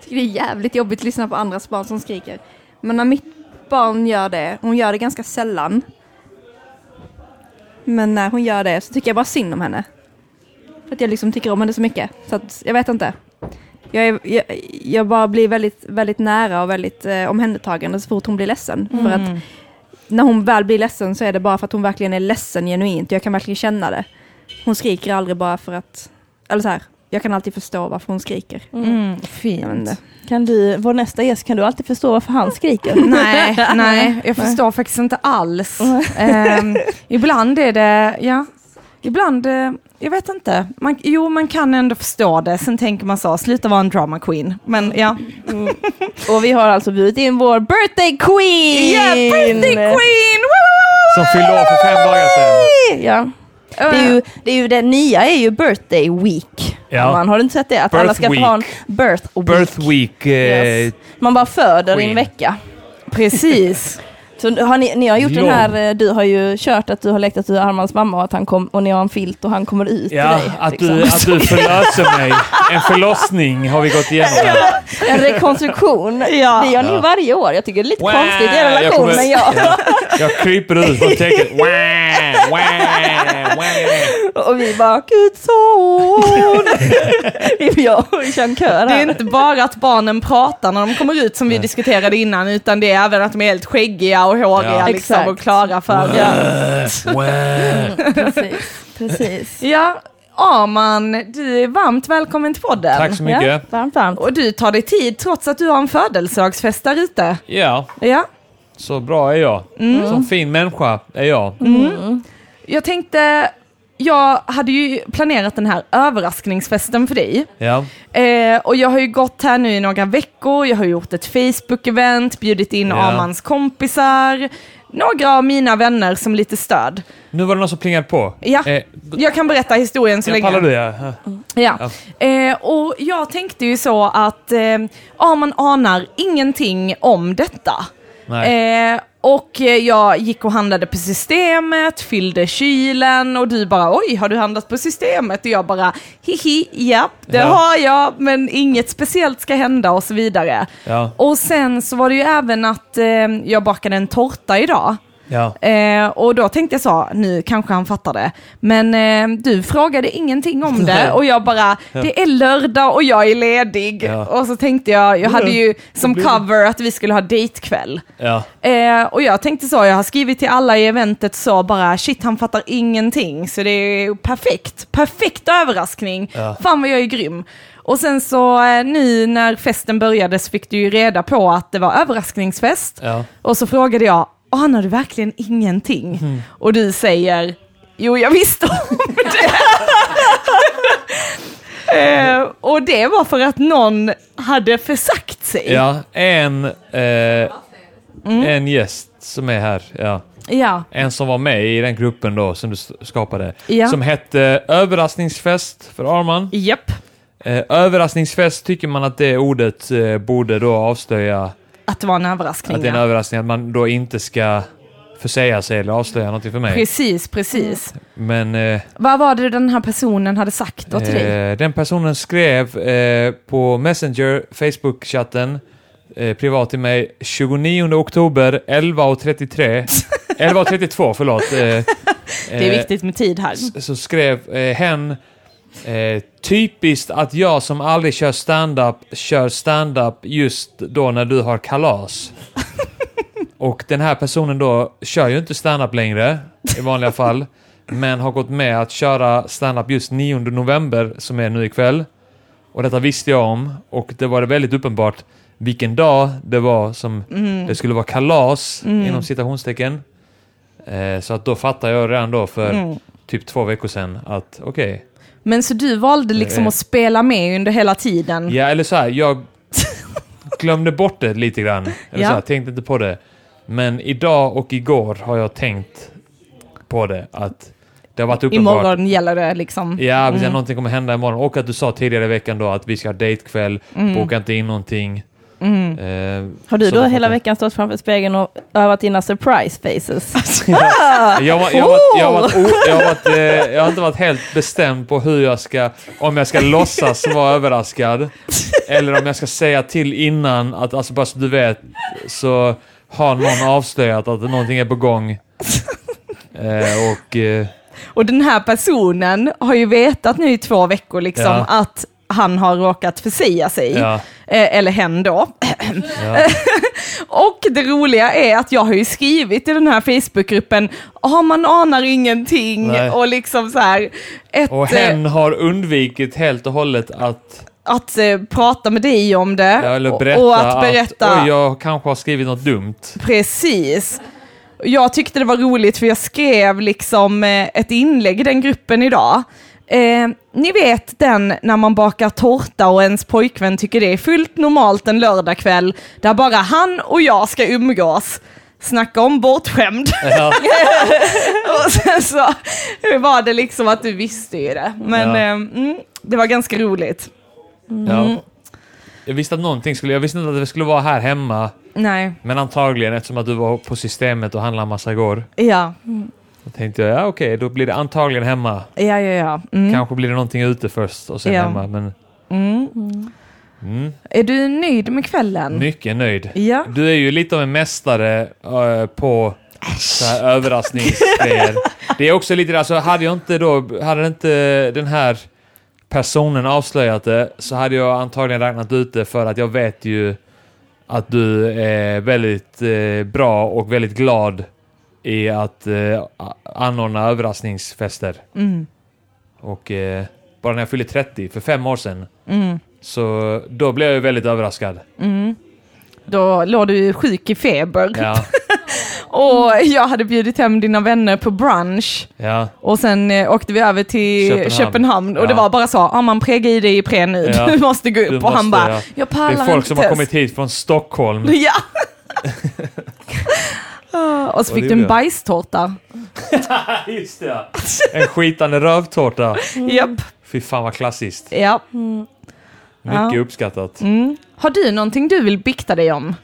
tycker det är jävligt jobbigt att lyssna på andras barn som skriker. Men när mitt barn gör det, hon gör det ganska sällan. Men när hon gör det så tycker jag bara synd om henne. För att jag liksom tycker om henne så mycket. Så att, jag vet inte. Jag, är, jag, jag bara blir väldigt, väldigt nära och väldigt eh, omhändertagande så fort hon blir ledsen. För att när hon väl blir ledsen så är det bara för att hon verkligen är ledsen genuint. Jag kan verkligen känna det. Hon skriker aldrig bara för att, eller så här, jag kan alltid förstå varför hon skriker. Mm, vet fint. Kan du, vår nästa gäst, kan du alltid förstå varför han skriker? Nej, nej, jag förstår faktiskt inte alls. Ehm, ibland är det, ja, ibland, eh, jag vet inte. Man, jo, man kan ändå förstå det. Sen tänker man så, sluta vara en drama queen. Men ja, Och vi har alltså bjudit in vår birthday queen! yeah, birthday queen! Woo! Som fyllde år för fem dagar sedan. Ja. Det är, ju, det är ju det nya är ju birthday week. Ja. Man har du inte sett det? Att Birth alla ska få ha en week. birth week. Birth week. Eh, Yes. Man bara föder i en Queen. vecka. Precis. Så har ni, ni har gjort Lång. den här, eh, du har ju kört att du har lekt att du är Armans mamma och att han kom och ni har en filt och han kommer ut Ja, till dig. att liksom. du, att du förlöser mig. En förlossning har vi gått igenom här. En rekonstruktion. Det gör ni Ja. varje år. Jag tycker det är lite Wow, konstigt i er jag relation, kommer- men jag... Ja. Jag kryper ut från täcket. Wow, wow, wow. Och vi bara, Guds son! jag och kör en kör Det är inte bara att barnen pratar när de kommer ut som vi diskuterade innan, utan det är även att de är helt skäggiga och håriga Ja. liksom, Exakt. och klara för... Ja. wow. Precis. Precis. ja, Arman, du är varmt välkommen till podden. Tack så mycket. Ja, varmt, varmt. Och du tar dig tid trots att du har en födelsedagsfest där ute. Ja, Ja. så bra är jag. Som fin människa är jag. Jag tänkte, jag hade ju planerat den här överraskningsfesten för dig. Ja. Eh, och jag har ju gått här nu i några veckor, jag har gjort ett Facebook-event, bjudit in Ja. Armans kompisar, några av mina vänner som lite stöd. Nu var det någon som plingade på. Ja, Eh, jag kan berätta historien så jag länge. pallar du ja. Ja. Eh, och jag tänkte ju så att eh, Arman anar ingenting om detta. Eh, och eh, jag gick och handlade på systemet, fyllde kylen och du bara oj, har du handlat på systemet? Och jag bara hihi, ja, det Ja. har jag, men inget speciellt ska hända och så vidare. Ja. Och sen så var det ju även att eh, jag bakade en tårta idag. Ja. Eh, och då tänkte jag så, nu kanske han fattar det. Men eh, du frågade ingenting om det och jag bara, det är lördag och jag är ledig. Ja. Och så tänkte jag, jag hade ju som cover att vi skulle ha dejtkväll. Eh, och jag tänkte så, jag har skrivit till alla i eventet så bara, shit han fattar ingenting. Så det är perfekt, perfekt överraskning. Ja. Fan vad jag är grym. Och sen så eh, nu när festen började så fick du ju reda på att det var överraskningsfest. Ja. Och så frågade jag, anar du verkligen ingenting? Mm. Och du säger, jo jag visste om det. eh, och det var för att någon hade försagt sig. Ja, en, eh, en gäst som är här. Ja. Ja. En som var med i den gruppen då som du skapade. Ja. Som hette Överraskningsfest för Arman. Japp. Eh, överraskningsfest tycker man att det ordet eh, borde då avslöja Att det var en överraskning. att det är en ja. överraskning, att man då inte ska försäga sig eller avslöja någonting för mig. Precis, precis. Men eh, Vad var det den här personen hade sagt då till dig? eh, den personen skrev eh, på Messenger, Facebook-chatten, eh, privat till mig, 29 oktober 11.33, 11.32 förlåt. Eh, Det är viktigt med tid här. så skrev eh, hen eh, Typiskt att jag som aldrig kör stand-up kör stand-up just då när du har kalas. Och den här personen då kör ju inte stand-up längre i vanliga fall. Men har gått med att köra stand-up just 9 november som är nu ikväll. Och detta visste jag om och det var väldigt uppenbart vilken dag det var som Mm. det skulle vara kalas inom citationstecken. Eh, så att då fattar jag redan då för Mm. typ två veckor sedan att okej. Men så du valde liksom Eh. att spela med under hela tiden? Ja, eller så här, jag glömde bort det lite grann. Eller Ja. så här, tänkte inte på det. Men idag och igår har jag tänkt på det. Att det har varit uppenbart. Imorgon gäller det liksom. Ja, precis. Mm. Någonting kommer hända imorgon. Och att du sa tidigare i veckan då att vi ska ha dejtkväll. Mm. Boka inte in någonting. Mm. Eh, Har du då hela veckan stått framför spegeln och övat dina surprise faces? Eh, jag har inte varit helt bestämd på hur jag ska, om jag ska låtsas vara överraskad. Eller om jag ska säga till innan att, alltså bara så du vet, så har någon avslöjat att någonting är på gång. Eh, och eh, Och den här personen har ju vetat nu i två veckor liksom Ja. att han har råkat försäga sig. Ja. Eh, eller hen då. Ja. Och det roliga är att jag har ju skrivit i den här Facebookgruppen, ja man anar ingenting Nej. och liksom så här. Ett, Och hen har undvikit helt och hållet att, att eh, prata med dig om det. ja, och- och att berätta. att oj, jag kanske har skrivit något dumt. Precis. Jag tyckte det var roligt för jag skrev liksom eh, ett inlägg i den gruppen idag. Eh, ni vet den när man bakar tårta och ens pojkvän tycker det är fullt normalt en lördagkväll där bara han och jag ska umgås. Snacka om bortskämd. Ja. och sen så var det liksom att du visste ju det. Men Ja. eh, mm, det var ganska roligt. Ja. Jag visste att någonting skulle, jag visste inte att det skulle vara här hemma, Nej, men antagligen eftersom att du var på systemet och handlade massa igår. ja, Då tänkte jag, ja okej, då blir det antagligen hemma. ja, ja. ja. Mm. Kanske blir det någonting ute först och sen Ja. hemma, men Mm. mm, Är du nöjd med kvällen? mycket nöjd. Ja. Du är ju lite av en mästare eh, på så här överraskningsgrejer. Det är också lite, alltså hade jag inte då, hade inte den här personen avslöjat det så hade jag antagligen räknat ut det för att jag vet ju att du är väldigt eh, bra och väldigt glad i att eh, anordna överraskningsfester. Mm. Och eh, bara när jag fyllde 30 för fem år sedan Mm. så då blev jag ju väldigt överraskad. Mm. Då låg du sjuk i feber. Ja, Och jag hade bjudit hem dina vänner på brunch. ja. Och sen eh, åkte vi över till Köpenhamn. Köpenhamn. Och det Ja. var bara så, ja man preggar i dig i pre nu, Ja. du måste gå upp. Du och han bara, ja. jag Det pallar är folk inte som har Tess." kommit hit från Stockholm. Ja. Ah, och så fick du en bajstårta. Just det, ja. En skitande rövtårta. Japp. Fy fan vad klassiskt. Ja. Mycket Ja. uppskattat. Mm. Har du någonting du vill bikta dig om?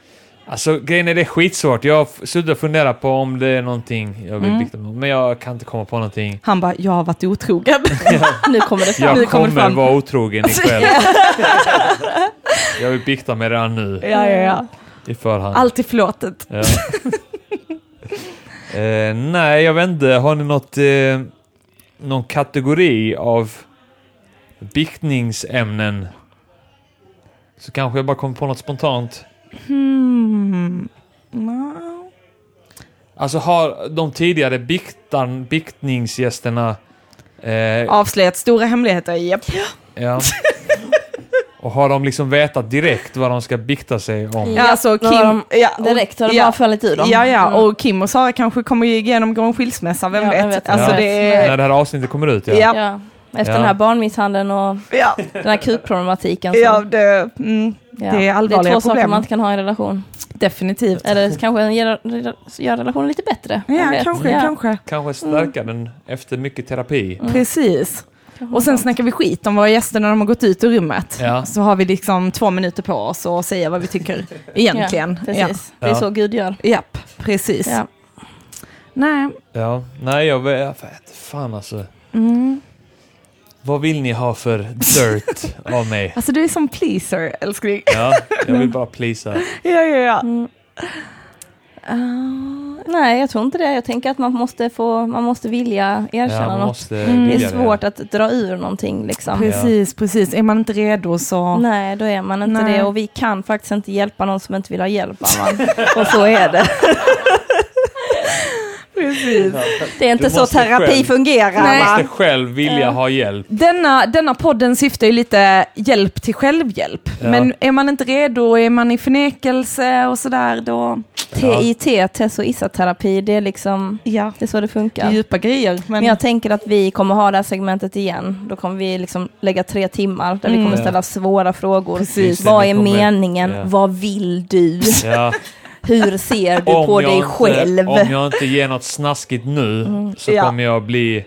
Alltså grejen är det är skitsvårt. Jag har suttit och funderat på om det är någonting jag vill Mm. bikta mig om. Men jag kan inte komma på någonting. Han bara, jag har varit otrogen. Nu kommer det fram. Jag Nu kommer kommer fram. vara otrogen ikväll. jag vill bikta mig redan nu. ja, ja, ja. I förhand. Allt är förlåtet. Ja. Eh, nej, jag vet inte. Har ni något, eh, någon kategori av biktningsämnen? Så kanske jag bara kommer på något spontant. Hmm. No. Alltså har de tidigare biktan, biktningsgästerna... Eh, Avslöjat stora hemligheter, japp. ja. Och har de liksom vetat direkt vad de ska bikta sig om? Ja, alltså Kim... Ja, och- Direkt har de ja. bara fallit ur dem. Ja, ja, Mm. och Kim och Sara kanske kommer genomgå en skilsmässa, vem Ja, vet? vet. Alltså Ja. det När är... det här avsnittet kommer ut, ja. Ja. Ja. Efter Ja. den här barnmisshandeln och Ja, den här kukproblematiken. så- ja det, mm, ja. det är allvarliga Det är två saker problem. man inte kan ha i en relation. definitivt. Eller kanske gör, gör relationen lite bättre. Ja, kanske, Ja. kanske. Kanske stärka den efter mycket terapi. Precis. Och sen snackar vi skit om våra gäster när de har gått ut ur rummet. Ja. Så har vi liksom två minuter på oss att säga vad vi tycker egentligen. Ja, precis. Det är Ja. så Gud gör. Ja. Japp, precis. Ja. Nej. Ja, nej jag vet, vet fan alltså. Mm. Vad vill ni ha för dirt av mig? Alltså du är som pleaser, älskling. Ja, jag vill bara pleasa. Ja, ja, ja. Mm. Ah, nej, jag tror inte det. Jag tänker att man måste, få, man måste vilja erkänna Ja, man något. måste Mm. Det är svårt att dra ur någonting liksom. Precis, precis. Är man inte redo så... Nej, då är man inte Nej. det. Och vi kan faktiskt inte hjälpa någon som inte vill ha hjälp. Man. och så är det. Precis. Det är inte Du så måste terapi själv- fungerar. Du Nej. va? måste själv vilja ha hjälp. Denna, denna podden syftar ju lite hjälp till självhjälp. Ja. Men är man inte redo, är man i förnekelse och sådär, då... TIT, Tess och Issa-terapi, det är liksom, Ja, det är så det funkar. djupa grejer. Men, Men jag tänker att vi kommer ha det här segmentet igen. Då kommer vi liksom lägga tre timmar där vi Mm. kommer ställa svåra frågor. Precis. Vad Vi är kommer- meningen? Ja. Vad vill du? Ja, Hur ser du om på dig inte- själv? Om jag inte ger något snaskigt nu så Ja. kommer jag bli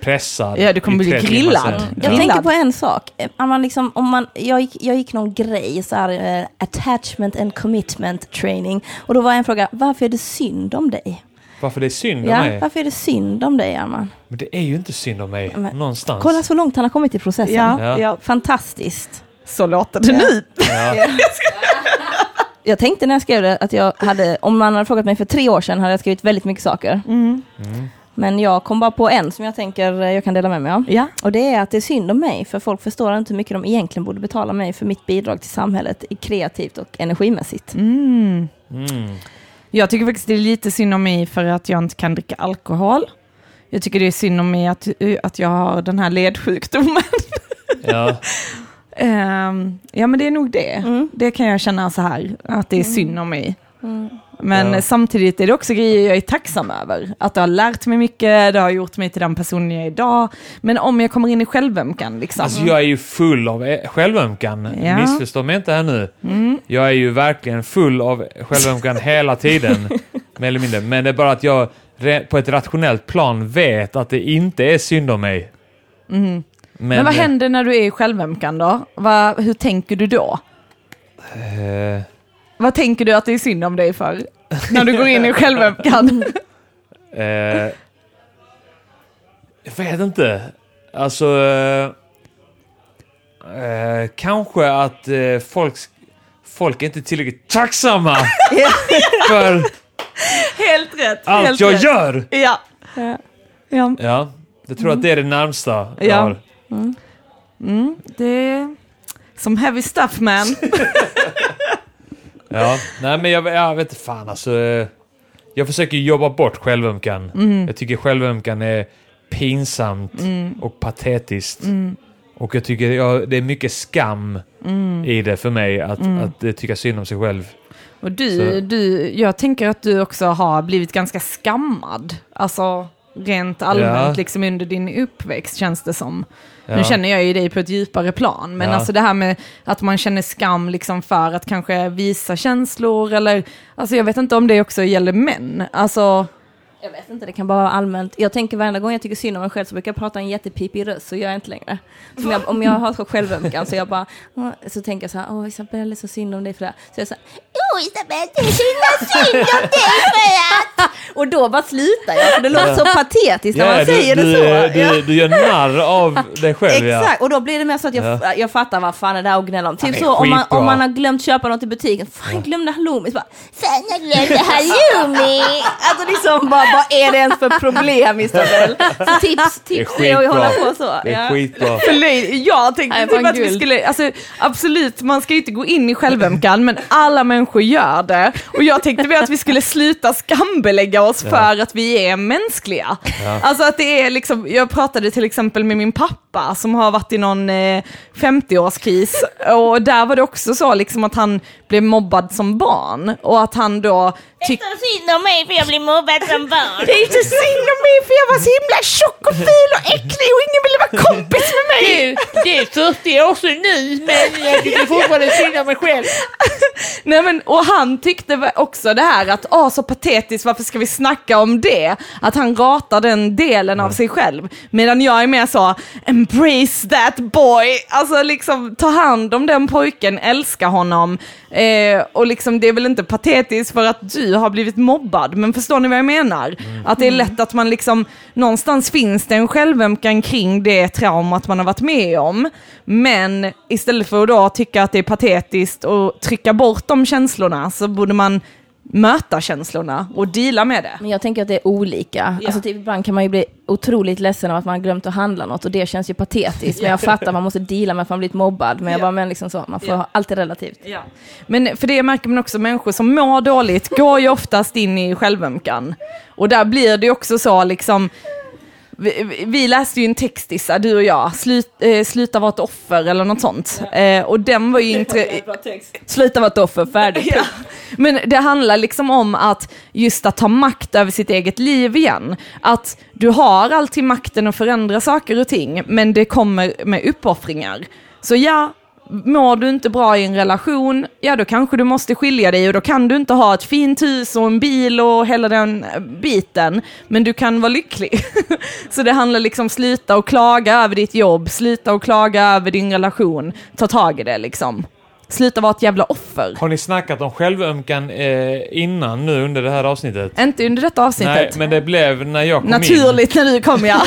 pressad. Ja, du kommer bli grillad. Jag Grillad. tänker på en sak. Om man liksom, om man, jag, gick, jag gick någon grej, så här, eh, attachment and commitment training. Och då var en fråga, varför är det synd om dig? Varför det är synd om Ja, mig? varför är det synd om dig, Arman? Men det är ju inte synd om mig Men- någonstans. Kolla så långt han har kommit i processen. Ja, Ja. ja. Fantastiskt. så låter det Ja. nu. Ja. Jag tänkte när jag skrev det att jag hade, om man hade frågat mig för tre år sedan hade jag skrivit väldigt mycket saker. Mm. Mm. Men jag kom bara på en som jag tänker eh, jag kan dela med mig av. Ja. Och det är att det är synd om mig, för folk förstår inte hur mycket de egentligen borde betala mig för mitt bidrag till samhället i kreativt och energimässigt. Mm. Mm. Jag tycker faktiskt det är lite synd om mig för att jag inte kan dricka alkohol. Jag tycker det är synd om mig att, att jag har den här ledsjukdomen. Ja. Ehm, ja men det är nog det. Mm. Det kan jag känna så här, att det är synd om mig. Men Ja. samtidigt är det också grejer jag är tacksam över. Att det har lärt mig mycket, det har gjort mig till den personen jag är idag. Men om jag kommer in i självömkan liksom. Alltså jag är ju full av eh, självömkan. Ja. Missförstå mig inte här nu. Mm. Jag är ju verkligen full av självömkan hela tiden. Mer eller mindre. Men det är bara att jag på ett rationellt plan vet att det inte är synd om mig. Mm. Men, Men, vad händer när du är i självömkan då? Vad- hur tänker du då? Eh, Vad tänker du att det är synd om dig för? När du går in i självömkan? eh, jag vet inte. Alltså... Eh, eh, kanske att eh, folk, folk är inte tillräckligt tacksamma för helt rätt. allt helt jag rätt. gör. Ja. Ja. ja. Ja, jag tror att det är det närmsta jag Ja. har. Mm, det är som heavy stuff man. Ja, nej men jag, jag vet inte fan alltså. eh, Jag försöker jobba bort självömkan. Mm. Jag tycker självömkan är pinsamt och patetiskt. Mm. Och jag tycker jag, det är mycket skam Mm. i det för mig att, att eh, tycka synd om sig själv. Och du, Så- du, jag tänker att du också har blivit ganska skammad. Alltså rent allmänt Ja. liksom under din uppväxt känns det som. Ja. Nu känner jag ju dig på ett djupare plan, men Ja. alltså det här med att man känner skam liksom för att kanske visa känslor eller, alltså jag vet inte om det också gäller män. Alltså, Jag vet inte, det kan bara vara allmänt. Jag tänker varenda gång jag tycker synd om mig själv så brukar jag prata en jättepipig röst, så gör jag inte längre. Jag, om jag har så självömkan så jag bara, så tänker jag så här, åh Isabelle, så synd om dig för det. Så jag säger, åh Isabelle, det är så synd om dig för att... Och då bara slutar jag, för det låter så patetiskt när man du, säger du, det så. Du, Ja. du gör narr av dig själv ja. Exakt, och då blir det mer så att jag, Ja. jag fattar vad fan är det här att gnälla om. Typ så om man, om man har glömt köpa något i butiken. Fan, jag glömde halloumi. Så bara, Fan, jag glömde halloumi. alltså liksom, bara, vad är det ens för problem Isabel? Så tips, Det är tips är att hålla på så. Det är Ja. skitbra. Förlöj, jag tänkte Nej, typ att vi guld. skulle, alltså, absolut, man ska ju inte gå in i självömkan, men alla människor gör det. Och jag tänkte väl att vi skulle sluta skambelägga oss för att vi är mänskliga. Alltså att det är liksom, jag pratade till exempel med min pappa som har varit i någon eh, 50-årskris och där var det också så liksom att han blev mobbad som barn och att han då tyckte synd om mig för jag blir mobbad som barn. det är inte synd om mig för jag var så himla tjock och ful och äcklig och ingen ville vara kompis med mig. Det är 40 år sedan nu, men jag tycker fortfarande synd om mig själv. Nej men, och han tyckte också det här att, åh så patetiskt, varför ska vi snacka om det? Att han ratar den delen av sig själv. Medan jag är mer så, embrace that boy. Alltså liksom, ta hand om den pojken, älska honom. Eh, och liksom, det är väl inte patetiskt för att du har blivit mobbad, men förstår ni vad jag menar? Att det är lätt att man liksom, någonstans finns det en självömkan kring det traumat man har varit med om. Men istället för att då tycka att det är patetiskt och trycka bort de känslorna så borde man möta känslorna och deala med det. Men jag tänker att det är olika. Alltså typ, ibland kan man ju bli otroligt ledsen av att man har glömt att handla något och det känns ju patetiskt. Men jag fattar att man måste deala med att man blivit mobbad. Men jag bara, men liksom så, man får Ja. allt är relativt. Men för det märker man också, människor som mår dåligt går ju oftast in i självömkan. Och där blir det också så liksom, vi, läste ju en text Issa, du och jag, Slut, eh, Sluta vara ett offer eller något sånt. Eh, och den var ju inte... Sluta vara ett offer, färdigt. Ja. Men det handlar liksom om att just att ta makt över sitt eget liv igen. Att du har alltid makten att förändra saker och ting, men det kommer med uppoffringar. Så ja, mår du inte bra i en relation, ja då kanske du måste skilja dig och då kan du inte ha ett fint hus och en bil och hela den eh, biten, men du kan vara lycklig. Så det handlar liksom sluta och klaga över ditt jobb, sluta och klaga över din relation, ta tag i det liksom sluta vara ett jävla offer. Har ni snackat om självömkan eh, innan nu under det här avsnittet? Inte under detta Nej, avsnittet. men det blev när jag kom in. Naturligt när du kom ja.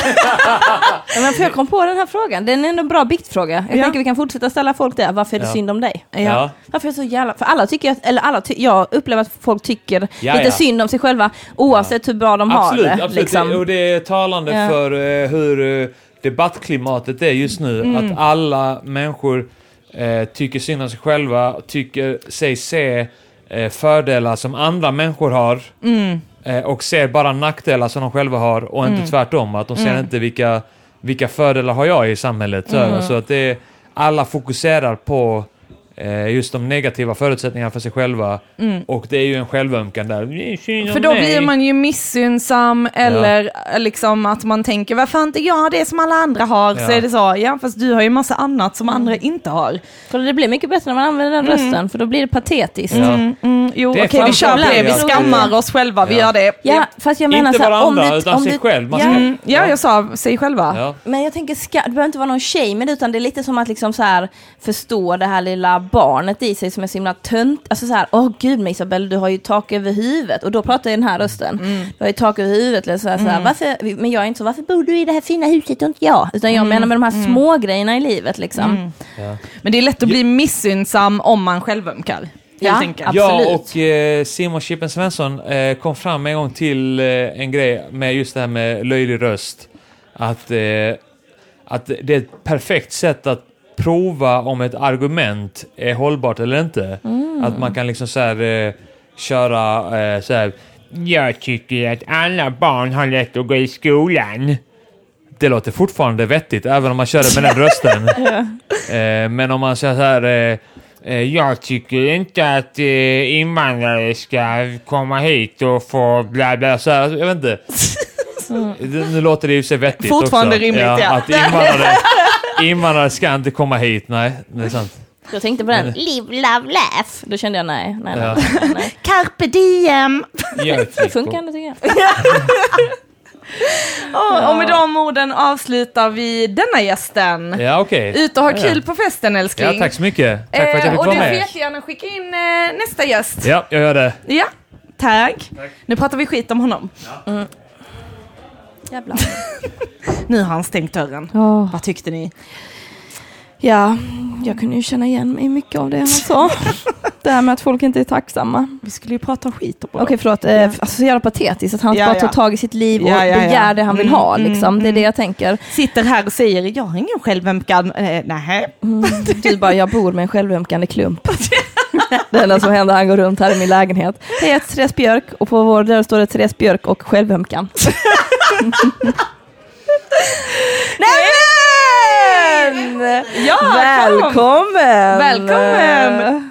Ja, men för jag kom på den här frågan, den är ändå en bra biktfråga. Jag Ja. tänker vi kan fortsätta ställa folk där, varför är det Ja. synd om dig? Ja. Varför är det så jävla... För alla tycker, att- eller alla ty, jag upplever att folk tycker Ja, lite ja. synd om sig själva, oavsett hur bra de Absolut, har det. absolut. liksom. Det, och det är talande Ja. för eh, hur eh, debattklimatet är just nu. Mm. Att alla människor eh, tycker synd om sig själva, tycker sig se eh, fördelar som andra människor har. Mm. Eh, och ser bara nackdelar som de själva har och inte tvärtom. Att de ser inte vilka, vilka fördelar har jag i samhället. Så, så att det alla fokuserar på just de negativa förutsättningarna för sig själva. Och det är ju en självömkan där. "Det är synd om För då mig." blir man ju missunnsam eller eh, liksom att man tänker varför inte jag har det som alla andra har? Så Ja. är det så, ja fast du har ju massa annat som andra inte har. Kolla, det blir mycket bättre när man använder den rösten, för då blir det patetiskt. Ja. Mm, mm, jo, okej vi kör på det, vi skammar oss själva, vi Ja. gör det. Ja, fast jag menar Inte så här, om varandra, det, utan om sig det, själv. Man ja, ska- Mm, ja, jag sa sig själva. Ja. Men jag tänker, ska, det behöver inte vara någon det, utan det är lite som att liksom så här förstå det här lilla barnet i sig som är så himla tönt. Alltså så här, åh gud men Isabel, du har ju tak över huvudet. Och då pratar jag i den här rösten. Du har ju tak över huvudet. Eller så här, så här, varför, men jag är inte så, varför bor du i det här fina huset och inte jag? Utan jag menar med de här små grejerna i livet liksom. Men det är lätt att bli missunnsam om man självömkar. Ja. Jag och eh, Simon Chippen Svensson eh, kom fram en gång till eh, en grej med just det här med löjlig röst. Att, eh, att det är ett perfekt sätt att prova om ett argument är hållbart eller inte. Att man kan liksom så här eh, köra eh, så här. Jag tycker att alla barn har lätt att gå i skolan. Det låter fortfarande vettigt, även om man kör det med den rösten. Eh, men om man säger så här... Eh, eh, jag tycker inte att eh, invandrare ska komma hit och få bla bla så här, jag vet inte. Det- Nu låter det ju sig vettigt Fortfarande också. rimligt, ja. Att invandrare, invandrare ska inte komma hit, nej, det är sant. Jag tänkte på den, live, love, laugh. Då kände jag nej, nej, Ja. nej. nej. Carpe diem! Det tycker- funkar ändå tycker jag. Och, och med de orden avslutar vi denna gästen. Ja, okej. Ut och ha Ja. kul på festen älskling. Ja, tack så mycket. Tack för att jag Eh, fick och vara du får med. jättegärna skicka in eh, nästa gäst. Ja, jag gör det. Ja, tack. Nu pratar vi skit om honom. Jävlar. Nu har han stängt dörren. Åh. Vad tyckte ni? Ja, jag kunde ju känna igen mig i mycket av det han sa. det här med att folk inte är tacksamma. Vi skulle ju prata skit om Okej, förlåt. Eh, alltså, så jävla patetiskt att han Ja, bara tar tag i sitt liv och ja. begär det han vill Mm, ha. mm, Liksom. Det är det jag tänker. Sitter här och säger, jag har ingen självömkan. Eh, nej. Mm, du bara, jag bor med en självömkande klump. det enda som händer, han går runt här i min lägenhet. Hej, jag heter Therese Björk och på vår dörr står det Therese Björk och självömkan. Nämen! Ja, kom. Välkommen! Välkommen!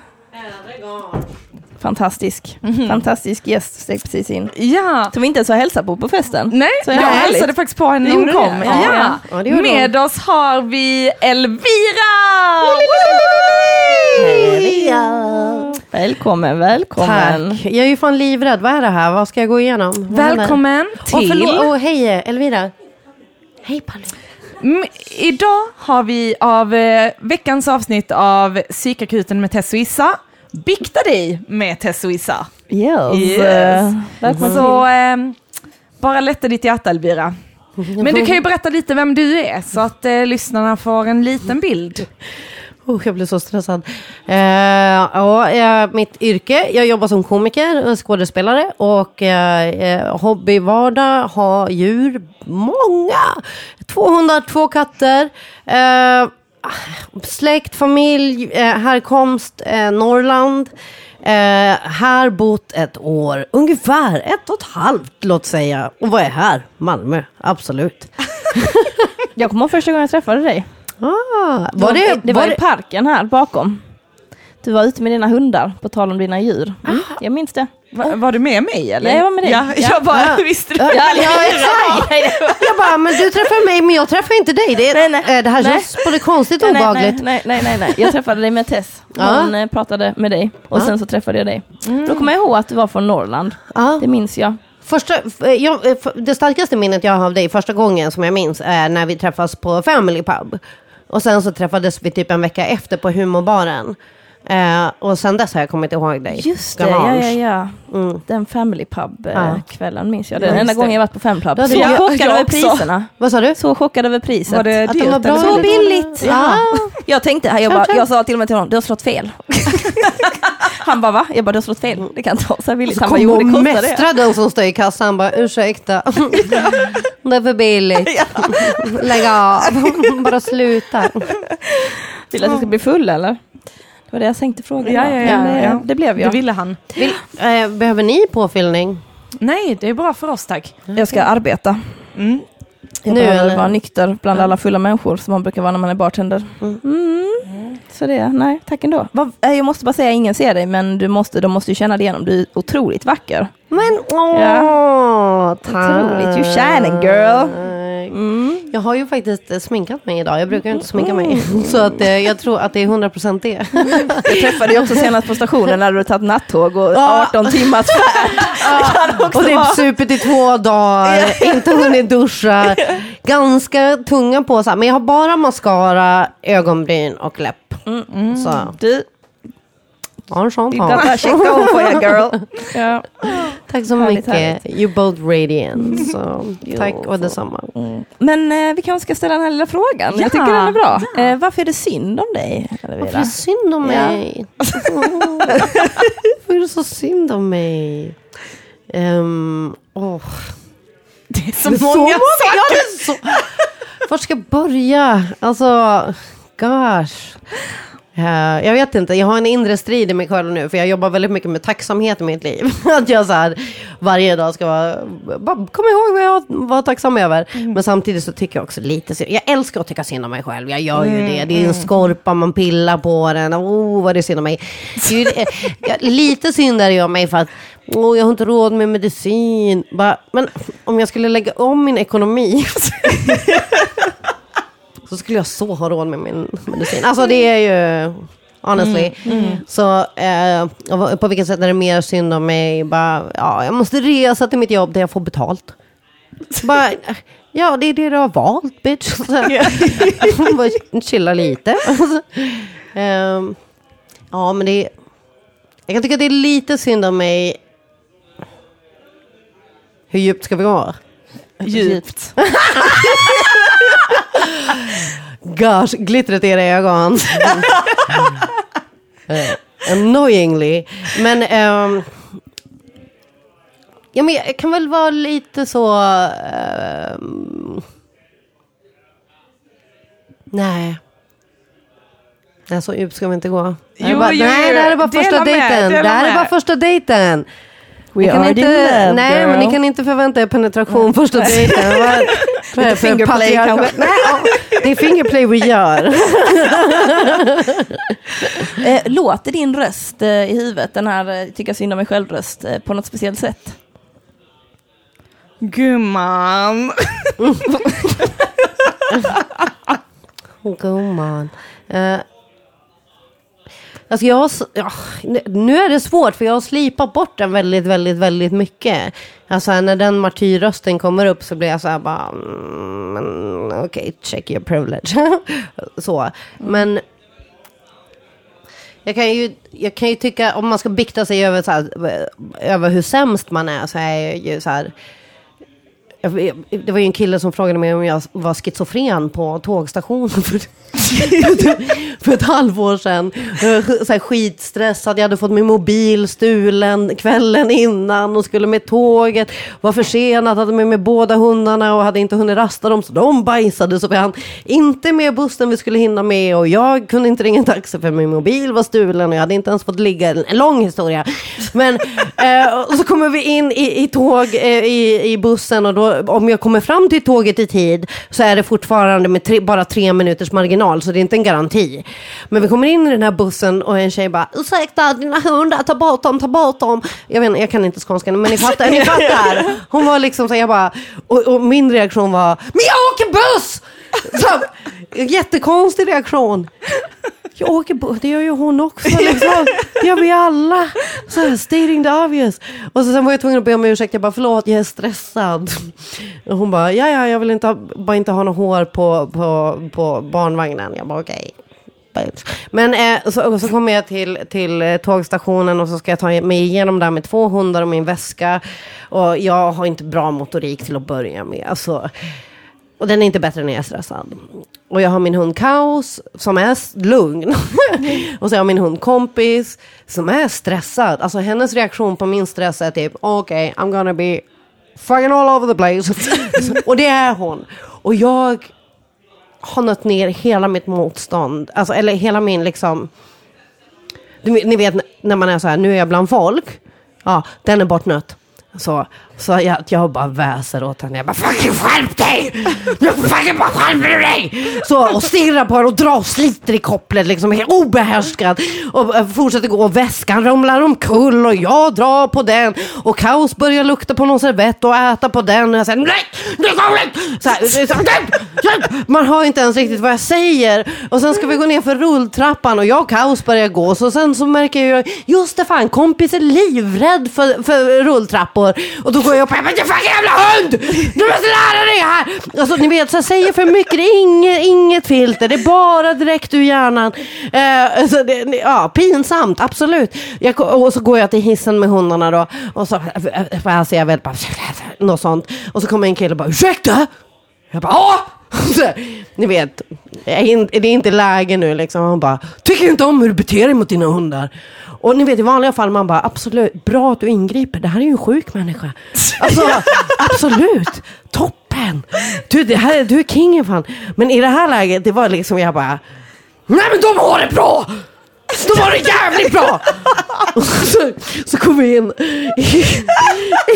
Fantastisk. Fantastisk gäst steg precis in. Ja. Som vi inte ens har hälsat på på festen. Nej, Så jag härligt. hälsade faktiskt på henne när hon du kom. det? Ja. Ja. Ja, Med oss har vi Elvira! Välkommen, välkommen. Tack. Jag är ju fan livrädd. Vad är det här? Vad ska jag gå igenom? Vad? Välkommen till... förlåt. Åh, hej Elvira. Hej Palli. Mm, idag har vi av eh, veckans avsnitt av Psykakuten med Tess och Issa, Bikta dig med Tess och Issa. Yes. Yes. Eh, Så ehm, bara lätta ditt hjärta Elvira. Men du kan ju berätta lite vem du är så att eh, lyssnarna får en liten bild. Oh, jag blir så stressad. Eh, ja, eh, mitt yrke, jag jobbar som komiker och skådespelare och eh, eh, hobbyvardag, har djur, många. 202 katter. Eh, släkt, familj, eh, härkomst, eh, Norrland. Eh, här bott ett år, ungefär ett och ett halvt låt säga. Och vad är här? Malmö, absolut. Jag kommer ihåg första gången jag träffade dig. Ah, var det, det var, var i det, parken här bakom. Du var ute med dina hundar, på tal om dina djur. Mm, jag minns det. Va, var du med mig eller? Ja, jag var med dig. Ja, Ja. Jag bara, Ja. visste du? Ja, ja, exakt. Jag bara, men du träffar mig men jag träffar inte dig. Det, Nej, nej. eh, det här Nej. känns både konstigt och Nej, nej, obehagligt. nej, nej, nej, nej. Jag träffade dig med Tess. Hon eh, pratade med dig och sen så träffade jag dig. Då kommer jag ihåg att du var från Norrland. Ja. Det minns jag. Första, eh, jag, det starkaste minnet jag har av dig första gången som jag minns är när vi träffas på Family Pub. Och sen så träffades vi typ en vecka efter på humorbaren. Eh, och sen dess har jag kommit ihåg dig. Just det, ja, Galange. ja, ja. Mm. Den Family Ja. Pub-kvällen minns jag. Det är den enda gången jag varit på Family Pub. Så jag- chockad jag över också. priserna. Vad sa du? Så chockad över priset. Var det Att de var bra Så billigt! Ja. Jag tänkte, jag, bara, jag sa till och med till honom, du har slått fel. Han bara, va? Jag bara, du har slått fel. Det kan inte vara så här billigt. Så Han bara, jo det kostar det. mästra den som står i kassan. Han bara, ursäkta. det är för billigt. Lägg av. Bara sluta. Vill du att jag ska bli full eller? Det var det jag tänkte fråga. Ja, ja, ja, Men det, ja. det blev Det jag. ville han. Vill, eh, behöver ni påfyllning? Nej, det är bra för oss tack. Jag ska arbeta. Mm. Jag Nu, behöver vara nykter bland alla fulla människor som man brukar vara när man är bartender. Mm. Så det, nej, tack ändå. Eh, jag måste bara säga, ingen ser dig, men du måste, de måste ju känna det igenom. Du är otroligt vacker. Men åh, tack. Otroligt. You shining, girl. Mm. Jag har ju faktiskt sminkat mig idag. Jag brukar inte sminka mig. Så att, eh, jag tror att det är 100% det. Jag träffade dig också senast på stationen när du hade tagit nattåg och Ja. 18 timmars färd. Också Och typ vara- supit i två dagar, inte hunnit duscha. Ganska tunga på sig. Men jag har bara mascara, ögonbryn och läpp. Så, Du, ha en sån girl. Ja. Tack så Härligt, mycket. härligt. You both radiant. Så, tack och detsamma. Men eh, vi kanske ska ställa den här lilla frågan. Ja. Jag tycker den är bra. Eh, varför är det synd om dig? Varför är Elvira? det synd om Ja. mig? Varför är det så synd om mig? Um, oh. Det är så Det är så många många! Ja. Var ska jag börja? Alltså, gosh. Eh, jag vet inte, jag har en inre strid i mig själv nu, för jag jobbar väldigt mycket med tacksamhet i mitt liv. att jag så här, varje dag ska vara, bara, kom ihåg vad jag var tacksam över. Men samtidigt så tycker jag också lite synd, jag älskar att tycka synd om mig själv, jag gör ju det. Det är en skorpa, man pillar på den, oh vad det är synd om mig. Ju, det- jag, lite synd är det om mig för att Åh, jag har inte råd med medicin. Bara, men om jag skulle lägga om min ekonomi så skulle jag så ha råd med min medicin. Alltså det är ju, honestly. Så eh, och vad- på vilket sätt är det mer synd om mig? Bara, ja, jag måste resa till mitt jobb där jag får betalt. Bara, ja, det är det du har valt, bitch. Så, bara chilla lite. Ehm, ja, men det är, jag kan tycka att det är lite synd om mig. Hur djupt ska vi gå? Djupt. Gosh, glittret i era ögon. Eh, annoyingly. Men, ehm, ja, men jag kan väl vara lite så... ehm, nej. Nej, så djupt ska vi inte gå. Det här är Jo, bara, jo, nej, jo. det här är bara Dela första med, dejten. dela Det här är bara första dejten. We Ni kan are inte, in love, nej, girl. men ni kan inte förvänta er penetration första dejten. Vad- är fingerplay kanske? Nej, det är fingerplay vi gör. Eh, låter din röst eh, i huvudet, den här eh, tycka synd om mig själv-röst, eh, på något speciellt sätt? Gumman. Gumman. Uh, alltså jag ja, nu är det svårt för jag har slipat bort den väldigt, väldigt, väldigt mycket. Alltså när den martyrrösten kommer upp så blir jag så här bara, mm, men okej, check your privilege. så, men jag kan, ju, jag kan ju tycka, om man ska bikta sig över, så här, över hur sämst man är, så är jag ju så här, det var ju en kille som frågade mig om jag var schizofren på tågstationen för, för ett halvår sedan. Eh, jag var Så här skitstressad, jag hade fått min mobil stulen kvällen innan och skulle med tåget. Var försenad, hade med mig båda hundarna och hade inte hunnit rasta dem så de bajsade. Så vi hann inte med bussen vi skulle hinna med och jag kunde inte ringa en taxi för min mobil var stulen och jag hade inte ens fått ligga. En lång historia. Men eh, och så kommer vi in i, i tåg eh, i, i bussen och då, om jag kommer fram till tåget i tid så är det fortfarande med tre, bara tre minuters marginal så det är inte en garanti. Men vi kommer in i den här bussen och en tjej bara ursäkta dina hundar, ta bort dem, ta bort dem. Jag, vet, jag kan inte skånska men ni fattar. Ni fattar. Hon var liksom så jag bara, och, och min reaktion var men jag åker buss! Så, jättekonstig reaktion. Jag åker buss, det gör ju hon också. Liksom. Det gör vi alla. Så här, stating the obvious. Och så sen var jag tvungen att be om ursäkt. Jag bara, förlåt, jag är stressad. Och hon bara, ja, ja, jag vill inte ha, bara inte ha något hår på, på, på barnvagnen. Jag bara, okej. bitch. Men eh, så, så kommer jag till, till eh, tågstationen och så ska jag ta mig igenom där med två hundar och min väska. Och jag har inte bra motorik till att börja med. Alltså, och den är inte bättre när jag är stressad. Och jag har min hund Kaos som är lugn. och så har jag min hund Kompis som är stressad. Alltså hennes reaktion på min stress är typ okej, I'm gonna be fucking all over the place. och det är hon. Och jag har nött ner hela mitt motstånd. Alltså, eller hela min liksom... Du, ni vet när man är så här, nu är jag bland folk. Ja, den är bortnött. Så, så jag, jag bara väser åt henne. Jag bara fucking skärp dig! Nu fucking bara skärper du dig! Så, och stirrar på henne och drar och sliter i kopplet liksom helt obehärskad. Och eh, fortsätter gå och väskan ramlar omkull och jag drar på den. Och kaos börjar lukta på någon servett och äta på den. Och jag säger nej, Nu kommer! Så här, så, Man hör inte ens riktigt vad jag säger. Och sen ska vi gå ner för rulltrappan och jag och kaos börjar gå. Så sen så märker jag, just det fan, kompis är livrädd för, för rulltrappor. Och då går jag upp och jag bara, "Du fucking jävla hund! Du måste lära dig här! Alltså ni vet, så jag säger för mycket, det är inget, inget filter, det är bara direkt ur hjärnan. Eh, alltså, det, ja, pinsamt, absolut. Jag, och så går jag till hissen med hundarna då. Och så får jag väl bara, något sånt. Och så kommer en kille och bara, ursäkta? Jag bara, ja! Så, ni vet, det är inte läge nu liksom. Han bara, tycker inte om hur du beter dig mot dina hundar. Och ni vet i vanliga fall man bara, absolut, bra att du ingriper. Det här är ju en sjuk människa. Alltså, absolut, toppen. Du, det här, du är kingen fan. Men i det här läget, det var liksom jag bara, nej men de har det bra! De har det jävligt bra! Och så, så kom vi in i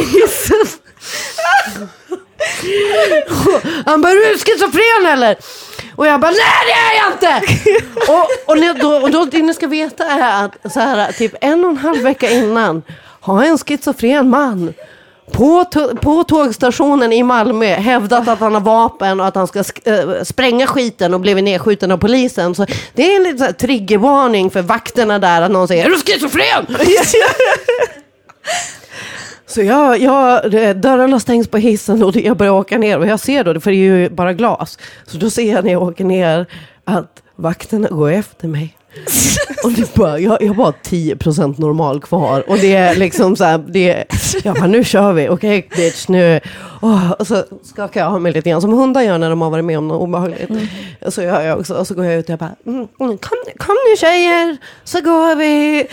hissen. Han bara, är du schizofren eller? Och jag bara, nej det är jag inte! och, och, ni- då, och då, det ni ska veta är att så här, typ en och en halv vecka innan har en schizofren man på, på tågstationen i Malmö hävdat att han har vapen och att han ska sk- äh, spränga skiten och blivit nedskjuten av polisen. Så det är en liten triggervarning för vakterna där att någon säger, är du schizofren? Så jag, jag, eh, dörrarna stängs på hissen och jag börjar åka ner och jag ser då, för det är ju bara glas. Så då ser jag när jag åker ner att vakterna går efter mig. Och det bara, jag, jag har bara 10% normal kvar. Och det är liksom så här, det är, jag bara, nu kör vi, okej bitch, nu. Och så skakar jag av mig lite grann, som hundar gör när de har varit med om något obehagligt. Och så gör jag också, och så går jag ut och jag bara, mm, mm, kom, kom nu tjejer, så går vi.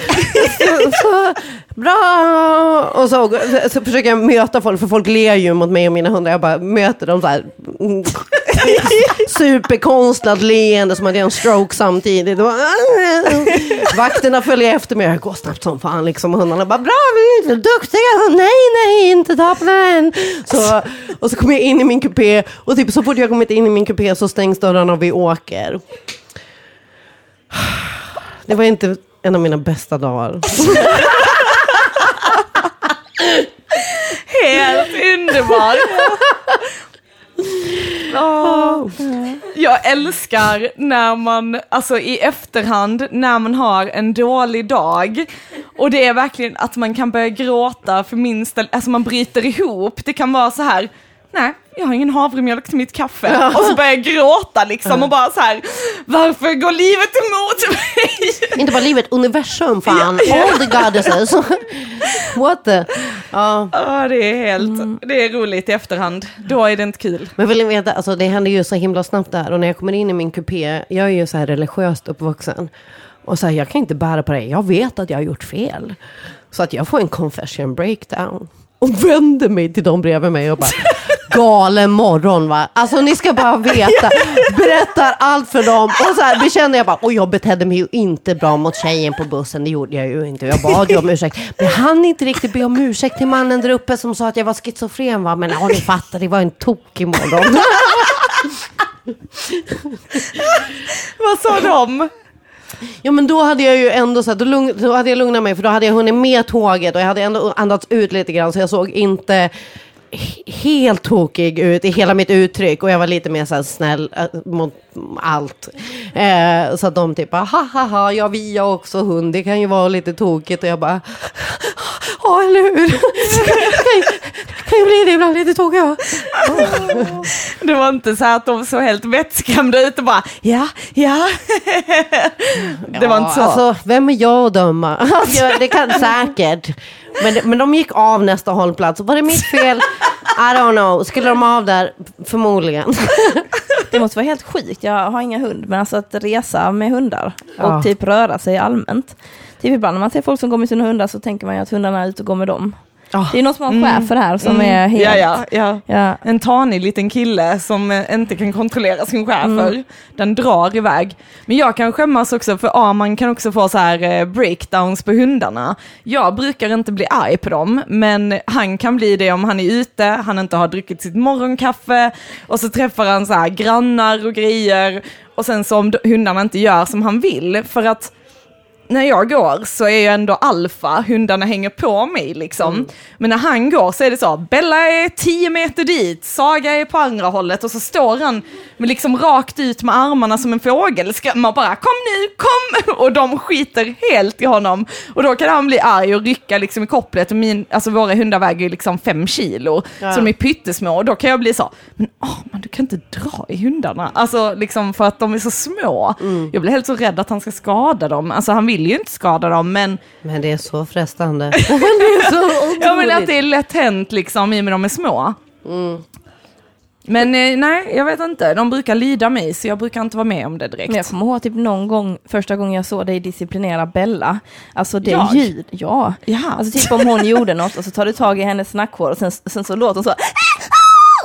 så, så, bra. Och så, så försöker jag möta folk, för folk ler ju mot mig och mina hundar. Jag bara möter dem så här. Superkonstlat leende som har en stroke samtidigt. Vakterna följer efter mig. Jag går snabbt som fan. Liksom. Hundarna bara, bra, vi är duktiga. Nej, nej, inte den. Så, och så kommer jag in i min kupé. Och typ så fort jag kommit in i min kupé så stängs dörrarna och vi åker. Det var inte en av mina bästa dagar. Helt underbar! Oh. Jag älskar när man, alltså i efterhand, när man har en dålig dag och det är verkligen att man kan börja gråta för minsta, alltså man bryter ihop. Det kan vara så här, nej, jag har ingen havremjölk till mitt kaffe. Och så börjar jag gråta liksom och bara så här, varför går livet emot mig? Inte bara livet, universum fan. All the goddesses. What the? Ja. Ja, det är helt, det är roligt i efterhand. Då är det inte kul. Men vill ni veta, alltså det händer ju så himla snabbt där. Och när jag kommer in i min kupé, jag är ju så här religiöst uppvuxen. Och så här, jag kan inte bära på det. Jag vet att jag har gjort fel. Så att jag får en confession breakdown. Och vänder mig till de bredvid mig och bara, galen morgon va. Alltså ni ska bara veta. Berättar allt för dem. Och så här bekänner jag bara, och jag betedde mig ju inte bra mot tjejen på bussen. Det gjorde jag ju inte. Jag bad ju om ursäkt. Men jag hann inte riktigt be om ursäkt till mannen där uppe som sa att jag var schizofren va. Men ja, ni fattar, det var en tokig morgon. Vad sa de? Ja men då hade jag ju ändå så här, då, lugn, då hade jag lugnat mig för då hade jag hunnit med tåget och jag hade ändå andats ut lite grann så jag såg inte helt tokig ut i hela mitt uttryck och jag var lite mer så här snäll äh, mot allt. Eh, så att de typ bara, ha ha ha, ja vi har också hund, det kan ju vara lite tokigt och jag bara, ja eller hur? kan, ju- bli det ibland lite tokigt. Ja. Det var inte så att de såg helt vettskrämda ut och bara ja, ja. Det var inte så. Alltså, vem är jag att döma? Alltså, det kan säkert. Men, men de gick av nästa hållplats. Var det mitt fel? I don't know. Skulle de av där? Förmodligen. Det måste vara helt sjukt. Jag har inga hund, men alltså att resa med hundar och Ja. typ röra sig allmänt. Typ ibland när man ser folk som går med sina hundar så tänker man ju att hundarna är ute och går med dem. Det är någon som har en chef för det här som är helt... ja, ja, ja. Ja. En tanig liten kille som eh, inte kan kontrollera sin schäfer. Den drar iväg. Men jag kan skämmas också för Arman kan också få så här eh, breakdowns på hundarna. Jag brukar inte bli arg på dem, men han kan bli det om han är ute, han inte har druckit sitt morgonkaffe och så träffar han så här grannar och grejer. Och sen så om hundarna inte gör som han vill, för att när jag går så är jag ändå alfa, hundarna hänger på mig liksom. Men när han går så är det så, Bella är 10 meter dit, Saga är på andra hållet och så står han liksom rakt ut med armarna som en fågelskrämma och bara kom nu, kom! Och de skiter helt i honom. Och då kan han bli arg och rycka liksom i kopplet och min, alltså våra hundar väger liksom fem kilo. Så de är pyttesmå och då kan jag bli så, men åh, man, du kan inte dra i hundarna. Alltså liksom för att de är så små. Jag blir helt så rädd att han ska skada dem. Alltså han vill ju inte skada dem men, Men det är så frestande. det är så ja, men att otroligt. det är lätt hänt liksom i och med de är små. Men eh, nej, jag vet inte. De brukar lyda mig så jag brukar inte vara med om det direkt. Men jag kommer ihåg typ någon gång, första gången jag såg dig disciplinera Bella. Alltså det Jag? ljud, ja. Jaha. Alltså typ om hon gjorde något och så tar du tag i hennes nackhår och sen, sen så låter hon så.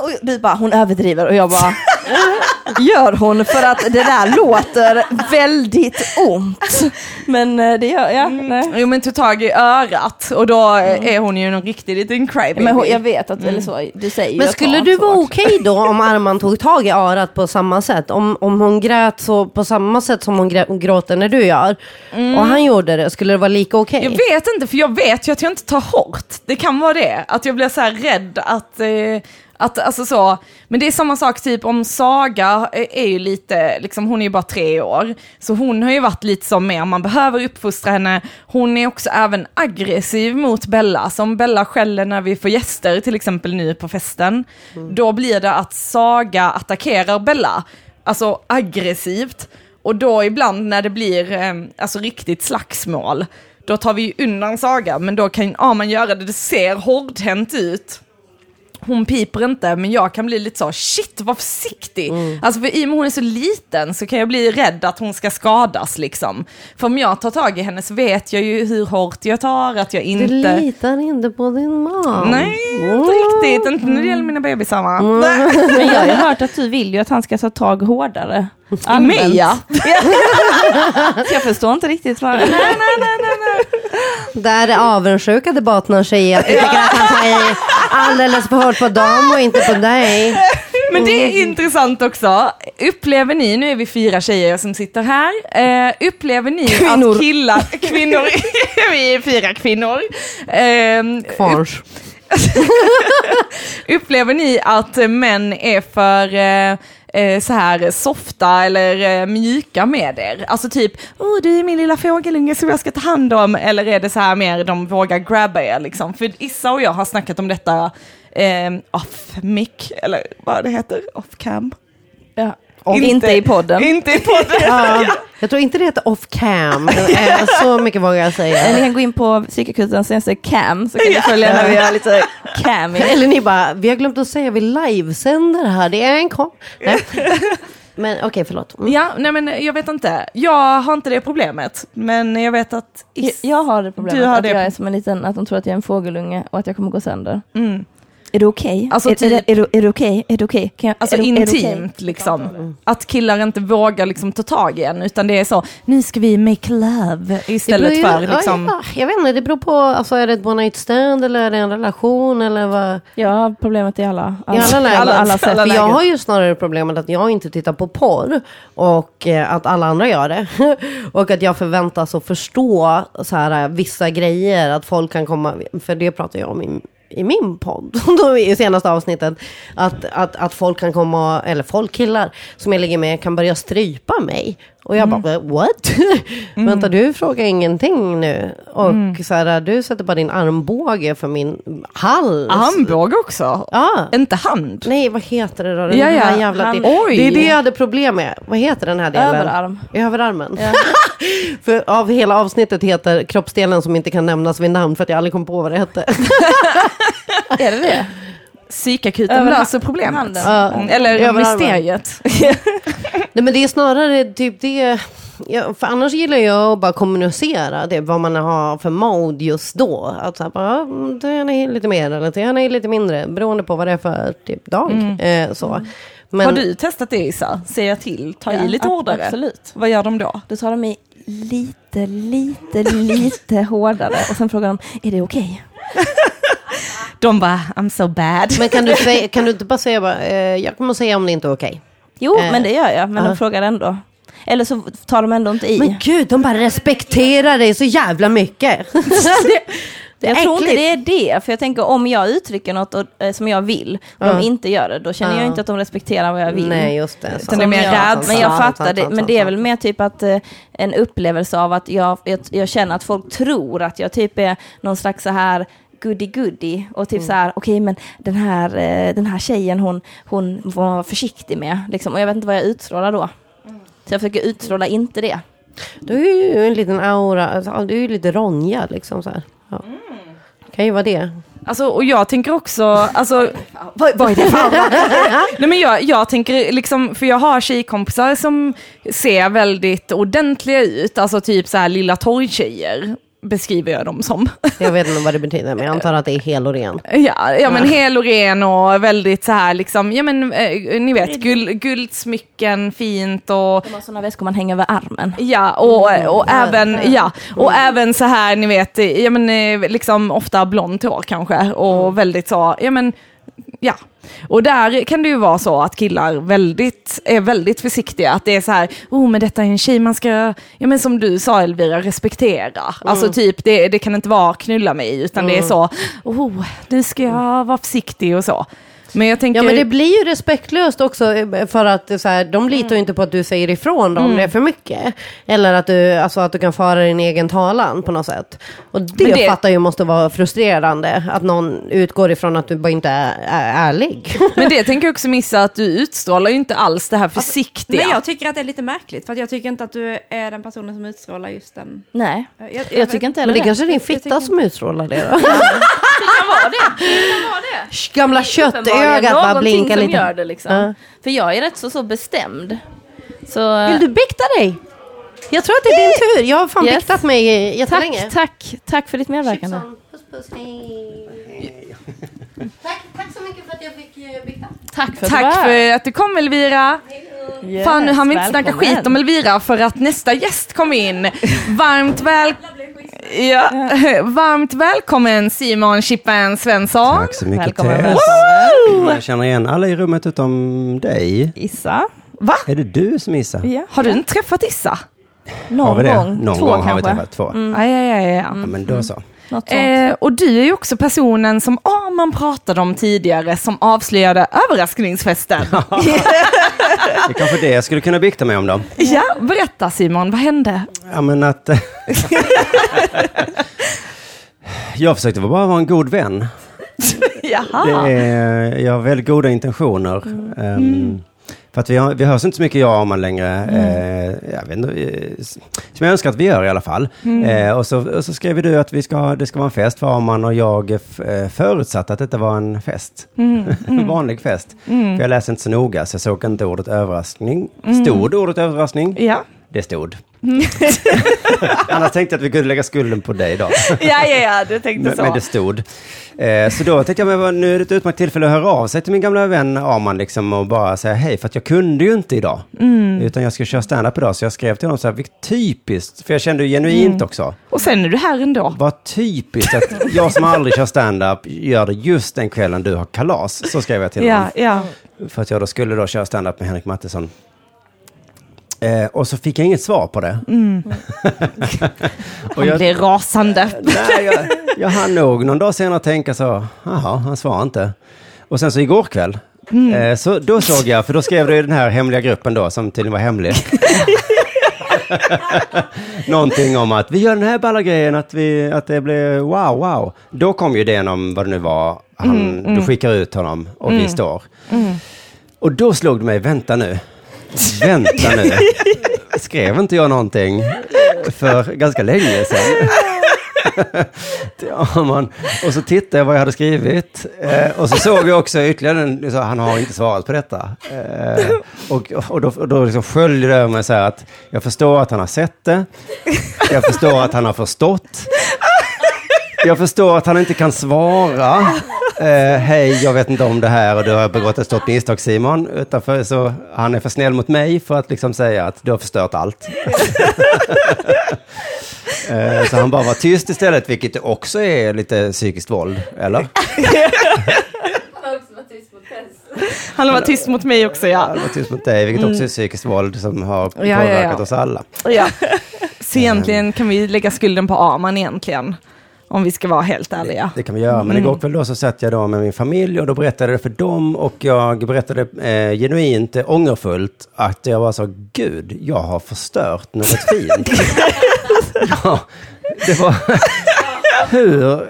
Och du bara, hon överdriver och jag bara, gör hon för att det där låter väldigt ont. Men eh, det gör jag. Nej. Jo men tog tag i örat och då eh, är hon ju en riktig liten crybaby. Men hon, jag vet att, eller så, du säger Men skulle du vara okej då om Arman tog tag i örat på samma sätt? Om, om hon grät så på samma sätt som hon grä- gråter när du gör och han gjorde det, skulle det vara lika okej? Jag vet inte, för jag vet ju att jag inte tar hårt. Det kan vara det, att jag blir så här rädd att, eh, att alltså så. Men det är samma sak typ om Saga är, ju lite, liksom hon är ju bara tre år, så hon har ju varit lite som mer, man behöver uppfostra henne. Hon är också även aggressiv mot Bella, som Bella skäller när vi får gäster, till exempel nu på festen. Då blir det att Saga attackerar Bella, alltså aggressivt. Och då ibland när det blir eh, alltså riktigt slagsmål, då tar vi undan Saga, men då kan Arman göra det, det ser hårdhänt ut. Hon piper inte, men jag kan bli lite så, shit var försiktig. Alltså för i och med hon är så liten så kan jag bli rädd att hon ska skadas liksom. För om jag tar tag i henne så vet jag ju hur hårt jag tar, att jag Du inte... litar inte på din man? Nej, inte riktigt. Inte när det gäller mina bebisar va? Men jag har hört att du vill ju att han ska ta tag hårdare. I mig ja. Jag förstår inte riktigt vad... Där är avundsjuka det bottnar sig i att du tycker att han tar i alldeles för hårt på dem och inte på dig. Men det är intressant också. Upplever ni, nu är vi fyra tjejer som sitter här, eh, upplever ni Kvinnor. att killar, kvinnor, vi är fyra kvinnor, eh, Kvarns. upplever ni att män är för eh, eh, så här softa eller eh, mjuka med er? Alltså typ, oh, du är min lilla fågelunge som jag ska ta hand om, eller är det så här mer de vågar grabba er liksom? För Issa och jag har snackat om detta eh, off mic, eller vad det heter, off cam. Ja. Inte, i podden. Inte i podden. Ja, jag tror inte det heter off cam. Eh, Så mycket vågar jag Ni säga. kan gå in på psykakutens senaste cam så kan ni följa när vi har lite camming. Eller ni bara, vi har glömt att säga, vi livesänder här, det är en kom. Nej. Men okej, förlåt. Mm. Ja, nej men jag vet inte. Jag har inte det problemet, men jag vet att... Jag, jag har det problemet Du har att det jag är som en liten, att de tror att jag är en fågelunge och att jag kommer gå sönder. Mm. Är det okej? Alltså är, typ- är, är, är det okej? Är det okej? Jag- Alltså är är intimt liksom. Att killar inte vågar liksom ta tag i en, utan det är så, nu ska vi make love istället beror för ju- liksom... Ja, jag vet inte, det beror på, alltså är det ett one night stand eller är det en relation eller vad? Har problemet i alla, I alla lägen. alla, alla alla jag har ju snarare problemet att jag inte tittar på porr och eh, att alla andra gör det. och att jag förväntas att förstå så här, eh, vissa grejer, att folk kan komma, för det pratar jag om i i min podd, i senaste avsnittet, att, att, att folk kan komma, eller folk, killar som jag ligger med kan börja strypa mig. Och jag bara, what? Vänta, du frågar ingenting nu. Och så här, du sätter bara din armbåge för min hals. Armbåge också? Ja. Inte hand? Nej, vad heter det då? Den Ja, här ja. jävla Han- det, Oj. det är det jag hade problem med. Vad heter den här delen? Överarm. Överarmen. för av hela avsnittet heter kroppsdelen som inte kan nämnas vid namn för att jag aldrig kom på vad det hette. Är det det? Psykakuten Över löser problemet. Ja. Mm, Eller Överarmen. mysteriet. Nej men det är snarare typ det. Ja, för annars gillar jag att bara kommunicera det, vad man har för mode just då. Att så här, bara, ja, då är ni lite mer eller då är lite mindre. Beroende på vad det är för typ dag. Eh, så. Men, Har du testat det Isa? Säga till, ta i lite hårdare? Absolut. Vad gör de då? Då tar de i lite, lite, lite hårdare och sen frågar de, är det okej? De bara, I'm so bad. men kan, du säga, kan du inte bara säga bara, eh, jag kommer säga om det inte är okej. Jo, Eh, men det gör jag, men ja. de frågar ändå. Eller så tar de ändå inte i. Men gud, de bara respekterar dig så jävla mycket. det, jag tror inte äckligt. det är det, för jag tänker om jag uttrycker något och, eh, som jag vill och Ja. de inte gör det, då känner Ja. jag inte att de respekterar vad jag vill. Nej, just det. Det är mer rädsla. Men jag fattar det, men det är väl mer typ att eh, en upplevelse av att jag, jag, jag känner att folk tror att jag typ är någon slags så här goody-goody och typ så här, okej men den här, eh, den här tjejen hon, hon var försiktig med, liksom, och jag vet inte vad jag utstrålar då. Så jag försöker utstråla inte det. Du är ju en liten aura, alltså, du är ju lite Ronja liksom så här. Ja. Kan ju vara det. Alltså, och jag tänker också, alltså, vad, vad är det för Nej men jag, jag tänker liksom, för jag har tjejkompisar som ser väldigt ordentliga ut, alltså typ så här lilla torgtjejer beskriver jag dem som. Jag vet inte vad det betyder, men jag antar att det är hel och ren. Ja, ja men hel och ren och väldigt så här liksom, ja men eh, ni vet, guld, guldsmycken, fint och De har sådana väskor man hänger över armen. Ja, och, och även, ja, och även så här, ni vet, ja men eh, liksom ofta blont hår kanske och väldigt så, ja men, ja. Och där kan det ju vara så att killar väldigt, är väldigt försiktiga, att det är så här, oh men detta är en tjej man ska, ja men som du sa Elvira, respektera. Alltså typ, det, det kan inte vara knulla mig, utan det är så, oh, nu ska jag vara försiktig och så. Men jag tänker... Ja, men det blir ju respektlöst också eh, för att så här, de litar ju inte på att du säger ifrån dem om det är för mycket. Eller att du, alltså, att du kan föra din egen talan på något sätt. Och det, Men det- fattar jag måste vara frustrerande. Att någon utgår ifrån att du bara inte är, är ärlig. Men det tänker jag också missa, att du utstrålar ju inte alls det här försiktiga. Men jag tycker att det är lite märkligt, för att jag tycker inte att du är den personen som utstrålar just den. Nej, Jag, jag tycker inte heller Men det det. kanske är din jag fitta som utstrålar det då. kan vara det. Det kan vara det. Gamla köttögat bara blinkar lite. gör det liksom. Ja. För jag är rätt så, så bestämd. Så, Vill du bikta dig? Jag tror att det är din tur. Jag har fan Yes. biktat mig jättelänge. tack, tack, tack för ditt medverkande. Chipson. Puss, puss, hej. tack, tack så mycket för att jag fick eh, bikta. Tack för att Tack du var här. för att du kom Elvira. Yes, Fan nu har vi inte snacka välkommen. skit om Elvira för att nästa gäst kom in. Varmt, väl... ja. Varmt välkommen Simon Chippen Svensson. Tack så mycket Välkommen, Tess. välkommen. Jag känner igen alla i rummet utom dig. Issa. Va? Är det du som Issa? Ja. Har du inte träffat Issa? Någon Har vi det? gång. Någon Två gång har vi kanske. träffat två. Ja, ja, ja, ja. Ja, men då så. Eh, och du är ju också personen som Arman pratade om tidigare som avslöjade överraskningsfesten. Det är kanske det jag skulle kunna bikta mig om då. ja, berätta Simon, vad hände? Ja, men att... jag försökte bara vara en god vän. Jaha. Det är, jag har väldigt goda intentioner. Ehm, för att vi, har, vi hörs inte så mycket jag och man längre. Eh, jag vet inte, som jag önskar att vi gör i alla fall. Eh, och, så, och så skrev du att vi ska, det ska vara en fest för Arman och jag eh, förutsatte att detta var en fest. en vanlig fest. För jag läste inte så noga så jag såg inte ordet överraskning. Stod ordet överraskning? Ja. Det stod. Annars tänkte jag att vi kunde lägga skulden på dig då. ja, ja, ja, du tänkte Men, så. men det stod. Eh, så då tänkte jag, men nu är det ett utmärkt tillfälle att höra av sig till min gamla vän Arman liksom och bara säga hej, för att jag kunde ju inte idag. Utan jag ska köra stand-up idag, så jag skrev till honom så här, vilket typiskt, för jag kände ju genuint också. Och sen är du här ändå. Vad typiskt att jag som aldrig kör stand-up gör det just den kvällen du har kalas. Så skrev jag till honom. Ja, ja. För att jag då skulle då köra stand-up med Henrik Mattisson. Eh, och så fick jag inget svar på det. och Han blir rasande. nej, jag, jag hann nog någon dag senare tänka så, jaha, han svarar inte. Och sen så igår kväll, eh, så då såg jag, för då skrev du i den här hemliga gruppen då, som tydligen var hemlig. Någonting om att vi gör den här balla grejen, att, vi, att det blir wow, wow. Då kom ju idén om vad det nu var, han, du skickar ut honom och vi står. Och då slog det mig, vänta nu, vänta nu. Skrev inte jag någonting för ganska länge sedan? Ja, man. Och så tittade jag vad jag hade skrivit. Eh, och så såg jag också ytterligare en, så han har inte svarat på detta. Eh, och, och då, och då liksom sköljde det över mig så här att jag förstår att han har sett det. Jag förstår att han har förstått. Jag förstår att han inte kan svara. Eh, Hej, jag vet inte om det här och du har begått ett stort misstag Simon. Utanför, så han är för snäll mot mig för att liksom säga att du har förstört allt. Eh, Så han bara var tyst istället, vilket också är lite psykiskt våld, eller? Han var tyst mot mig också, ja. Han var tyst mot dig, vilket också är psykiskt våld som har ja, påverkat ja. oss alla. ja. Så egentligen kan vi lägga skulden på Arman egentligen. Om vi ska vara helt ärliga. Det kan vi göra, men igår kväll då så satt jag då med min familj och då berättade jag det för dem och jag berättade eh, genuint eh, ångerfullt att jag var så, gud, jag har förstört något fint. ja, det var, hur,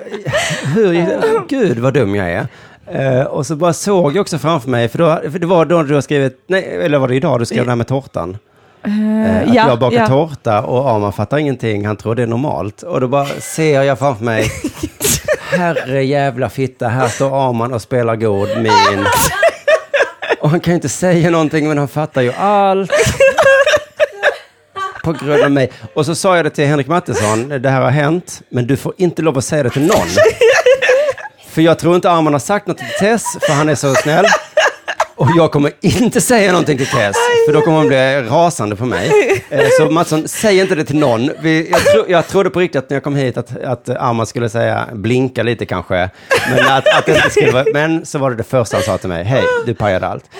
hur, gud vad dum jag är. Eh, och så bara såg jag också framför mig, för, då, för det var då du har skrivit, nej, eller var det idag du skrev det här med tårtan? Eh, att ja, jag bakar ja. tårta och Arman fattar ingenting, han tror det är normalt. Och då bara ser jag framför mig, herre jävla fitta, här står Arman och spelar god min. Och han kan ju inte säga någonting, men han fattar ju allt. På grund av mig. Och så sa jag det till Henrik Mattisson, det här har hänt, men du får inte lov att säga det till någon. För jag tror inte Arman har sagt något till Tess, för han är så snäll. Och jag kommer inte säga någonting till Tess, för då kommer hon bli rasande på mig. Eh, Så Mattsson, säg inte det till någon. Jag, tro, jag trodde på riktigt att när jag kom hit att, att Arman skulle säga blinka lite kanske. Men, att, att det skulle vara, men så var det det första han sa till mig. Hej, du pajade allt.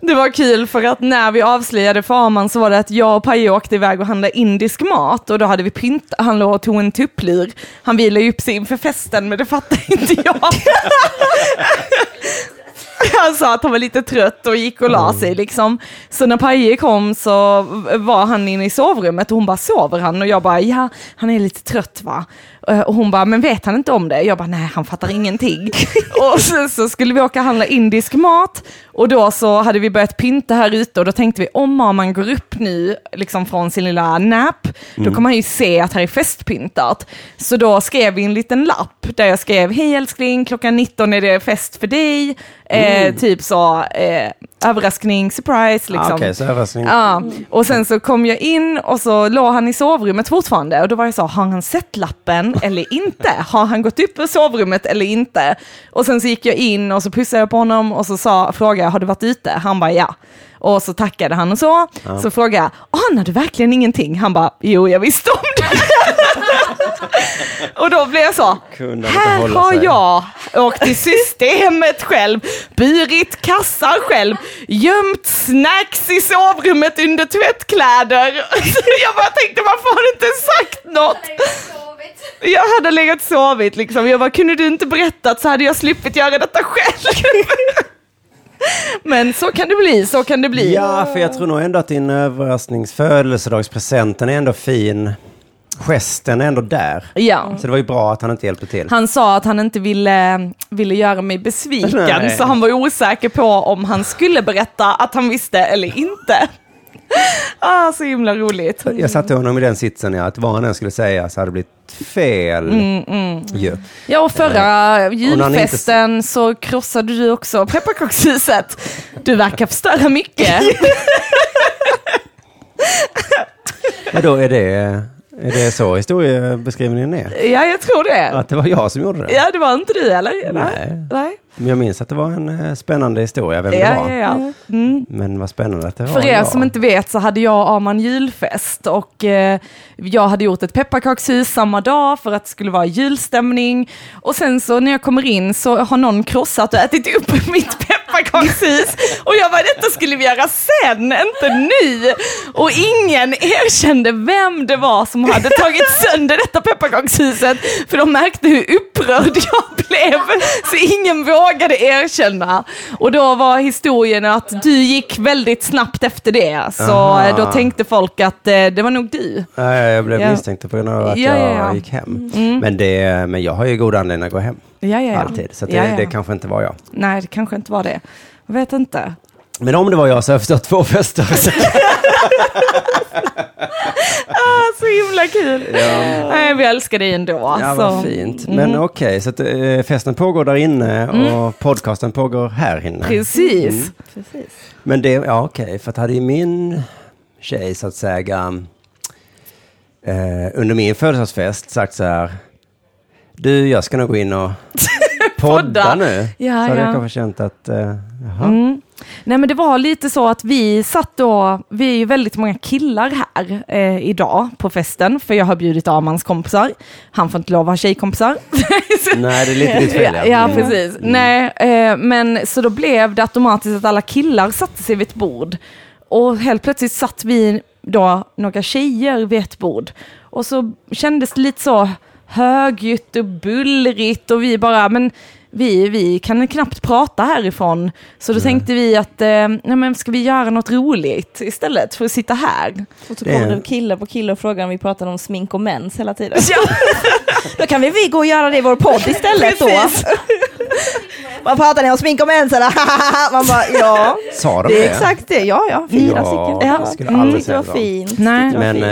Det var kul för att när vi avslöjade för Arman så var det att jag och Paje åkte iväg och handlade indisk mat och då hade vi pynt, han låg och tog en tupplur. Han ville ju upp sig inför festen men det fattade inte jag. Han sa att han var lite trött och gick och la sig liksom. Så när Paje kom så var han inne i sovrummet och hon bara, sover han? Och jag bara, ja, han är lite trött va? Eh, Och hon bara, men vet han inte om det? Jag bara, nej han fattar ingenting. och så, så skulle vi åka och handla indisk mat och då så hade vi börjat pynta här ute och då tänkte vi, om man går upp nu liksom från sin lilla nap, då kommer han ju se att här är festpyntat. Så då skrev vi en liten lapp där jag skrev, hej älskling, klockan 19 är det fest för dig. Eh, typ så, eh, överraskning, surprise liksom. Ah, Okej, så överraskning. Ja, och sen så kom jag in och så låg han i sovrummet fortfarande och då var jag så, har han sett lappen eller inte? Har han gått upp ur sovrummet eller inte? Och sen så gick jag in och så pussade jag på honom och så sa, frågade jag, har du varit ute? Han bara ja. Och så tackade han och så. Så frågade jag, anar du verkligen ingenting? Han bara, jo jag visste om. och då blev jag så, här har sig. jag åkt till systemet själv, burit kassar själv, gömt snacks i sovrummet under tvättkläder. jag bara tänkte, varför har du inte sagt något? Jag hade legat och sovit liksom. Jag bara, kunde du inte berättat så hade jag sluppit göra detta själv. Men så kan det bli, så kan det bli. Ja, för jag tror nog ändå att din överrasknings födelsedagspresenten är ändå fin. Gesten är ändå där. Ja. Så det var ju bra att han inte hjälpte till. Han sa att han inte ville, ville göra mig besviken, Nej. så han var osäker på om han skulle berätta att han visste eller inte. Ah, så himla roligt. Jag satte honom i den sitsen, ja, att vad han än skulle säga så hade det blivit fel. Mm, Ju. Ja, och förra när ni inte- julfesten så krossade du också pepparkakshuset. Du verkar förstöra mycket. Men då är det, är det så historiebeskrivningen är? Ja, jag tror det. Att det var jag som gjorde det? Ja, det var inte du eller? Nej. Nej. Men jag minns att det var en eh, spännande historia, vem det Ja, var. ja, ja. Mm. Men vad spännande att det var För er som inte vet så hade jag och Arman julfest och eh, jag hade gjort ett pepparkakshus samma dag för att det skulle vara julstämning. Och sen så när jag kommer in så har någon krossat och ätit upp mitt pepparkakshus. pepparkakshus. Och jag bara, detta skulle vi göra sen, inte nu. Och ingen erkände vem det var som hade tagit sönder detta pepparkakshuset. För de märkte hur upprörd jag blev. Så ingen vågade erkänna. Och då var historien att du gick väldigt snabbt efter det. Så Aha. då tänkte folk att eh, det var nog du. Nej, jag blev Ja. misstänkt på grund av att Ja, jag ja, ja. gick hem. Mm. Men, det, men jag har ju god anledning att gå hem. Ja, ja, ja. Alltid. Så det, Ja, ja. det kanske inte var jag. Nej, det kanske inte var det. Jag vet inte. Men om det var jag så har jag förstått två fester. Ah, så himla kul. Nej, vi älskar dig ändå. Ja, vad fint. Men Mm. okej, så att, eh, festen pågår där inne och podcasten pågår här inne. Precis. Mm. Precis. Men det, ja okej, för att hade ju min tjej så att säga eh, under min födelsedagsfest sagt så här. Du, jag ska nog gå in och podda nu. Ja, så hade ja. jag kanske känt att, eh, jaha. Mm. Nej men det var lite så att vi satt då, vi är ju väldigt många killar här eh, idag på festen, för jag har bjudit Amans kompisar. Han får inte lov att ha tjejkompisar. Nej, det är lite ditt fel. Ja, ja Mm. precis. Nej, eh, men så då blev det automatiskt att alla killar satte sig vid ett bord. Och helt plötsligt satt vi då några tjejer vid ett bord. Och så kändes det lite så högljutt och bullrigt och vi bara, men vi, vi kan knappt prata härifrån. Så då tänkte vi att, eh, nej men ska vi göra något roligt istället för att sitta här? Och så Det kommer är- det kille på kille och frågar om vi pratar om smink och mens hela tiden. Ja. Då kan vi, vi gå och göra det i vår podd istället då. Vad pratar ni om smink och mens eller? Man bara, ja. Sa de Det det? är exakt det. Ja, ja. Fyra Ja, stycken. jag skulle aldrig det säga var så. fint. Nej. Men fint.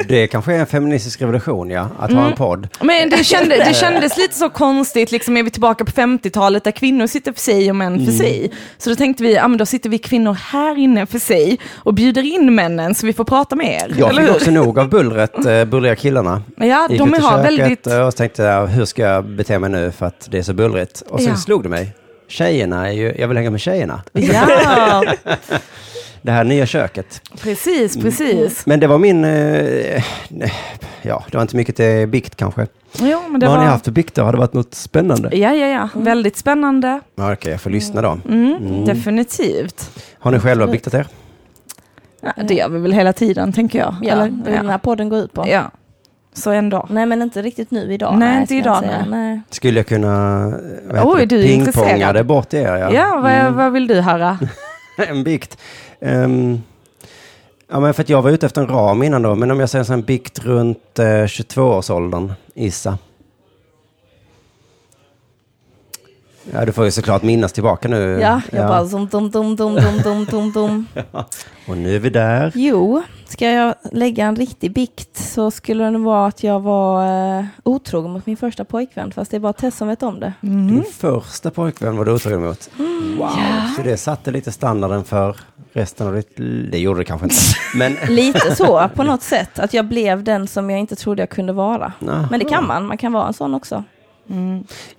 eh, det kanske är en feministisk revolution, ja. Att ha en podd. Men det, kände, det kändes lite så konstigt, liksom är vi tillbaka på 50-talet där kvinnor sitter för sig och män för sig. Så då tänkte vi, ja men då sitter vi kvinnor här inne för sig och bjuder in männen så vi får prata med er. Jag fick också nog av bullret, eh, bullriga killarna. Ja, Gick de har köket väldigt... och tänkte, ja, hur ska jag bete mig nu för att det är så bullrigt? Och sen Ja. slog det mig. Tjejerna är ju, jag vill hänga med tjejerna. Ja, Det här nya köket. precis, precis. Men det var min, eh, ja, det var inte mycket till bikt kanske. Jo, men det Vad har var... ni haft för bikt då? Har det varit något spännande? Ja, ja, ja. Väldigt spännande. Ja, Okej, jag får lyssna då. Mm, Mm. Definitivt. Har ni själva biktat er? Ja, det gör vi väl hela tiden, tänker jag. Ja, Eller? det är den här podden går ut på. ja. Så ändå. Nej, men inte riktigt nu idag. Nej, inte ska jag idag, nej. nej. Skulle jag kunna Oj, det, du är pingponga det bort er? Ja, Ja, vad, Mm. vad vill du höra? en bikt. Ehm, ja, men för att jag var ute efter en ram innan då, men om jag säger så en bikt runt eh, 22-årsåldern, Issa. Ja, du får ju såklart minnas tillbaka nu. Ja, jag bara dum, dum, dum, dum, dum, dum, dum, dum. Och nu är vi där. Jo, ska jag lägga en riktig bikt så skulle det nog vara att jag var eh, otrogen mot min första pojkvän, fast det är bara Tess som vet om det. Din första pojkvän var du otrogen mot. Wow, så det satte lite standarden för resten av ditt liv. Det gjorde det kanske inte. Men, Lite så, på något sätt, att jag blev den som jag inte trodde jag kunde vara. Aha. Men det kan man, man kan vara en sån också.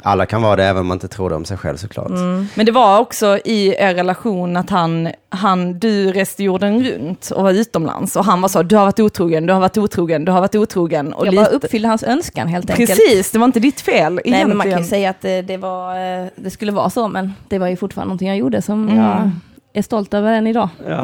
Alla kan vara det även om man inte tror det om sig själv såklart. Men det var också i er relation att han, han, du reste jorden runt och var utomlands och han var så, du har varit otrogen, du har varit otrogen, du har varit otrogen. Och Jag bara lite- uppfyllde hans önskan helt enkelt. Precis, det var inte ditt fel Nej, men man kan ju egentligen. säga att det, det, var, eh, det skulle vara så, men det var ju fortfarande någonting jag gjorde som Mm. jag är stolt över än idag. Ja.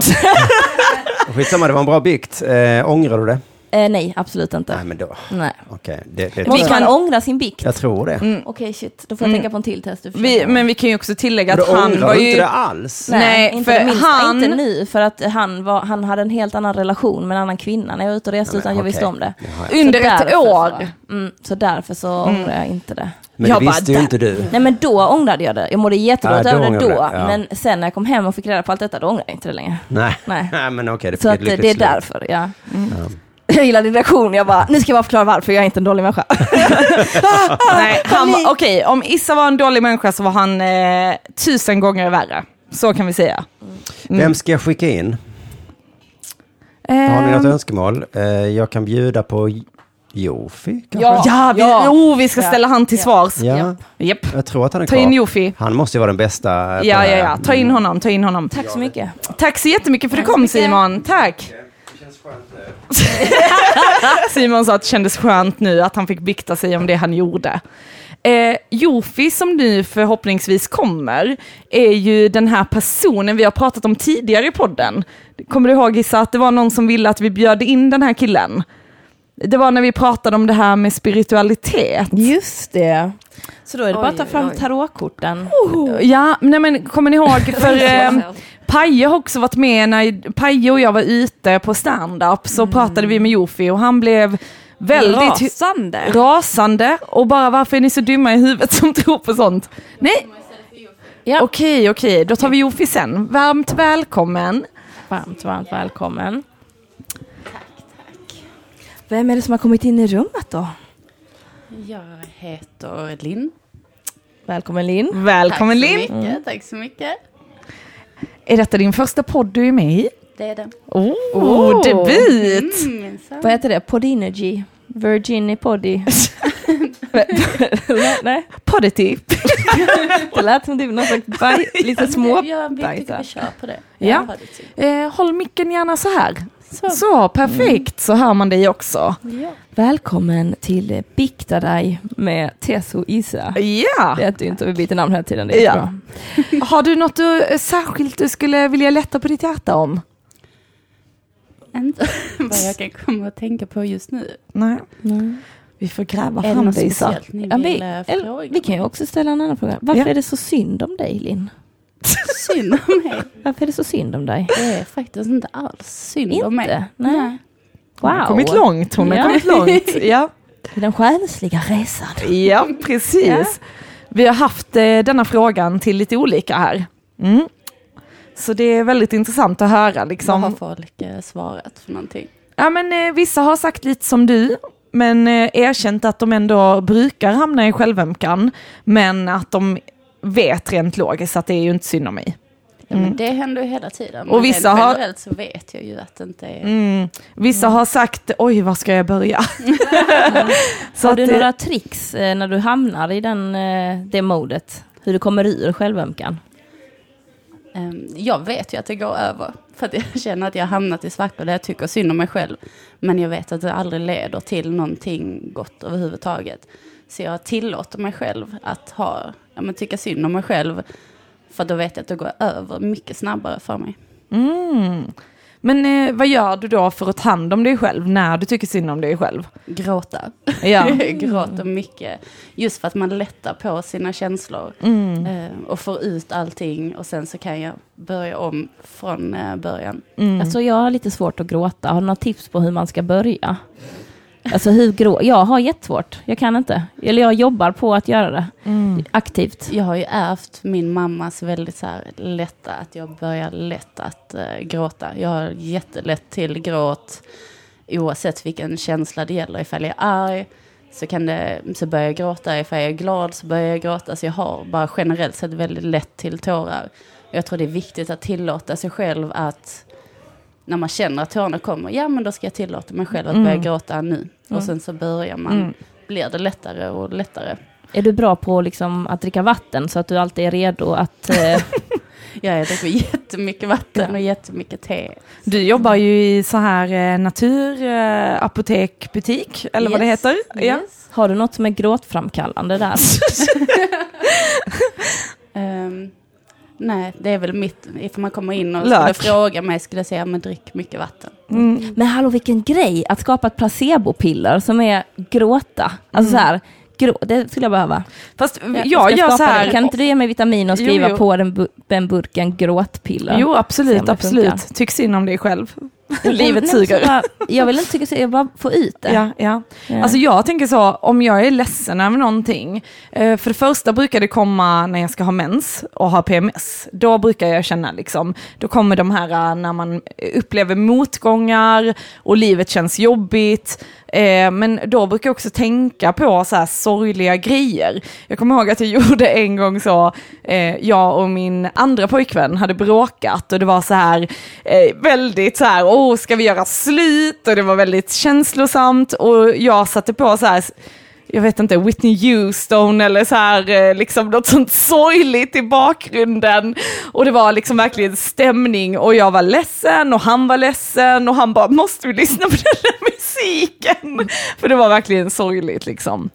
Skitsamma, det var en bra bikt. Eh, ångrar du det? Eh, nej, absolut inte. Nej, men då. Nej. Okej, det, det, Måste man ångra sin bikt? jag tror det. Mm. Okej, shit. Då får jag Mm. tänka på en till test. Vi, men vi kan ju också tillägga att han ångrar var ju... inte det alls? Nej, Nej, inte för det minsta. han- Inte nu, för att han, var, han hade en helt annan relation med en annan kvinna när jag var ute och reste utan jag visste om det. Jaha. Så Under ett år. Så, mm, så därför så ångrar jag inte det. Men Jag det bara, visste ju där- inte du. Nej men då ångrade jag det. Jag mådde jättedåligt över det ångrade då. det, ja. Men sen när jag kom hem och fick reda på allt detta, då ångrar jag inte det längre. Nej, Nej. Nej men okej, det Så fick ett det, lyckligt det är därför, ja. Mm. Ja. Jag gillar din reaktion, jag bara, nu ska jag bara förklara varför jag är inte en dålig människa. Nej, han, okej, om Issa var en dålig människa så var han eh, tusen gånger värre. Så kan vi säga. Vem ska jag skicka in? Har ni något Ehm, önskemål? Eh, jag kan bjuda på Jofi kanske? Ja. Ja, vi, Ja. Oh, vi ska Ja. ställa han till Ja. svars. Ja, Japp. jag tror att han är Ta in kvar. Jofi. Han måste ju vara den bästa. Ja, ja, ja. Ta in honom, ta in honom. Tack så mycket. Tack så jättemycket för att du kom Simon. Tack. Simon sa att det kändes skönt nu att han fick bikta sig om det han gjorde. Eh, Jofi som nu förhoppningsvis kommer är ju den här personen vi har pratat om tidigare i podden. Kommer du ihåg Issa att det var någon som ville att vi bjöd in den här killen? Det var när vi pratade om det här med spiritualitet. Just det. Så då är det bara att ta Oj, fram oj. tarotkorten. Ja, nej men kommer ni ihåg, för eh, Paje har också varit med när Paje och jag var ute på stand-up så pratade vi med Jofi och han blev väldigt Rasande. rasande och bara varför är ni så dumma i huvudet som tror på sånt? Nej, Ja. okej, okej, då tar vi Jofi sen. Varmt välkommen. Varmt, varmt välkommen. Vem är det som har kommit in i rummet då? Jag heter Linn. Välkommen Linn. Välkommen tack så Linn. Mycket, Tack så mycket. Är detta din första podd du är med i? Det är det. Oh, Oh. debut! Mm. Vad heter det? Podinergy? Virgin Poddy? Nej, Podity. det lät som typ något slags baj, lite små Jag vi tycker vi kör på det. Ja. det typ. Eh, håll micken gärna så här. Så. Så, perfekt, så hör man dig också. Ja. Välkommen till Bikta dig med Tess och Isa. Ja! Det heter ju inte, vi byter namn hela tiden. Det är Ja. bra. Har du något du, eh, särskilt du skulle vilja lätta på ditt hjärta om? Inte vad jag kan komma att tänka på just nu. Nej. Vi får gräva Är det fram något det Isa. Ja, vi, eh, eller, vi kan ju också ställa en annan fråga. Varför Ja. är det så synd om dig Linn? Synd om mig. Varför är det så synd om dig? Det är faktiskt inte alls synd om mig. Inte? Nej. Hon har Wow. kommit långt, hon har Ja. kommit långt. Ja, Den själsliga resan. ja precis. Vi har haft eh, denna frågan till lite olika här. Mm. Så det är väldigt intressant att höra. Vad har Liksom. folk eh, svarat för någonting? Ja, men, eh, vissa har sagt lite som du, men eh, erkänt att de ändå brukar hamna i självömkan, men att de vet rent logiskt att det är ju inte synd om mig. Ja, men det händer ju hela tiden. Och Men vissa har- generellt så vet jag ju att det inte är... Mm. Vissa har sagt, oj, var ska jag börja? Så Har att, du eh, några tricks eh, när du hamnar i den, eh, det modet? Hur du kommer ur självömkan? Ehm, Jag vet ju att det går över. För att jag känner att jag har hamnat i svackor där jag tycker synd om mig själv. Men jag vet att det aldrig leder till någonting gott överhuvudtaget. Så jag tillåter mig själv att ha, ja, men tycka synd om mig själv. För då vet jag att det går över mycket snabbare för mig. Mm. Men eh, vad gör du då för att ta hand om dig själv när du tycker synd om dig själv? Gråta. Ja. Gråter mycket. Just för att man lättar på sina känslor. Mm. eh, Och får ut allting. Och sen så kan jag börja om från eh, början. Mm. Alltså jag har lite svårt att gråta. Har du några tips på hur man ska börja? Alltså hur grå... Jag har jättesvårt. Jag kan inte. Eller jag jobbar på att göra det. Mm. Aktivt. Jag har ju ärvt min mammas väldigt så här lätta, att jag börjar lätt att eh, gråta. Jag har jättelätt till gråt oavsett vilken känsla det gäller. Ifall jag är arg så, kan det, så börjar jag gråta, ifall jag är glad så börjar jag gråta. Så jag har bara generellt sett väldigt lätt till tårar. Jag tror det är viktigt att tillåta sig själv att när man känner att tårarna kommer, ja men då ska jag tillåta mig själv att börja Mm. gråta nu. Och sen så börjar man, Mm. blir det lättare och lättare. Är du bra på liksom att dricka vatten så att du alltid är redo att... Eh, Ja, jag dricker jättemycket vatten och jättemycket te. Du jobbar ju i så här eh, naturapotekbutik, eller vad det Yes, heter. Ja. yes. har du något som är gråtframkallande där? Ehm, nej, det är väl mitt, ifall man kommer in och Lök. skulle fråga mig skulle jag säga, men drick mycket vatten. Mm. Men hallå vilken grej att skapa ett placebopiller som är gråta. Alltså så här, grå, det skulle jag behöva. Fast Jag jag gör så här. det. Kan inte du ge mig vitamin och Jo, skriva jo. på den, bu- den burken gråtpiller? Jo, absolut, absolut. Tyck synd om dig själv. Livet suger. Jag vill inte tycka så, jag bara få ut det. Ja, ja. Ja. Alltså jag tänker så, om jag är ledsen över någonting, eh, för det första brukar det komma när jag ska ha mens och ha PMS. Då brukar jag känna liksom, då kommer de här eh, när man upplever motgångar och livet känns jobbigt. Eh, men då brukar jag också tänka på så här sorgliga grejer. Jag kommer ihåg att jag gjorde en gång så, eh, jag och min andra pojkvän hade bråkat och det var så här eh, väldigt så här, åh ska vi göra slut? Och det var väldigt känslosamt och jag satte på så här jag vet inte, Whitney Houston eller så här, eh, liksom något sånt sorgligt i bakgrunden. Och det var liksom verkligen stämning och jag var ledsen och han var ledsen och han bara, måste vi lyssna på den där musiken? För det var verkligen sorgligt liksom.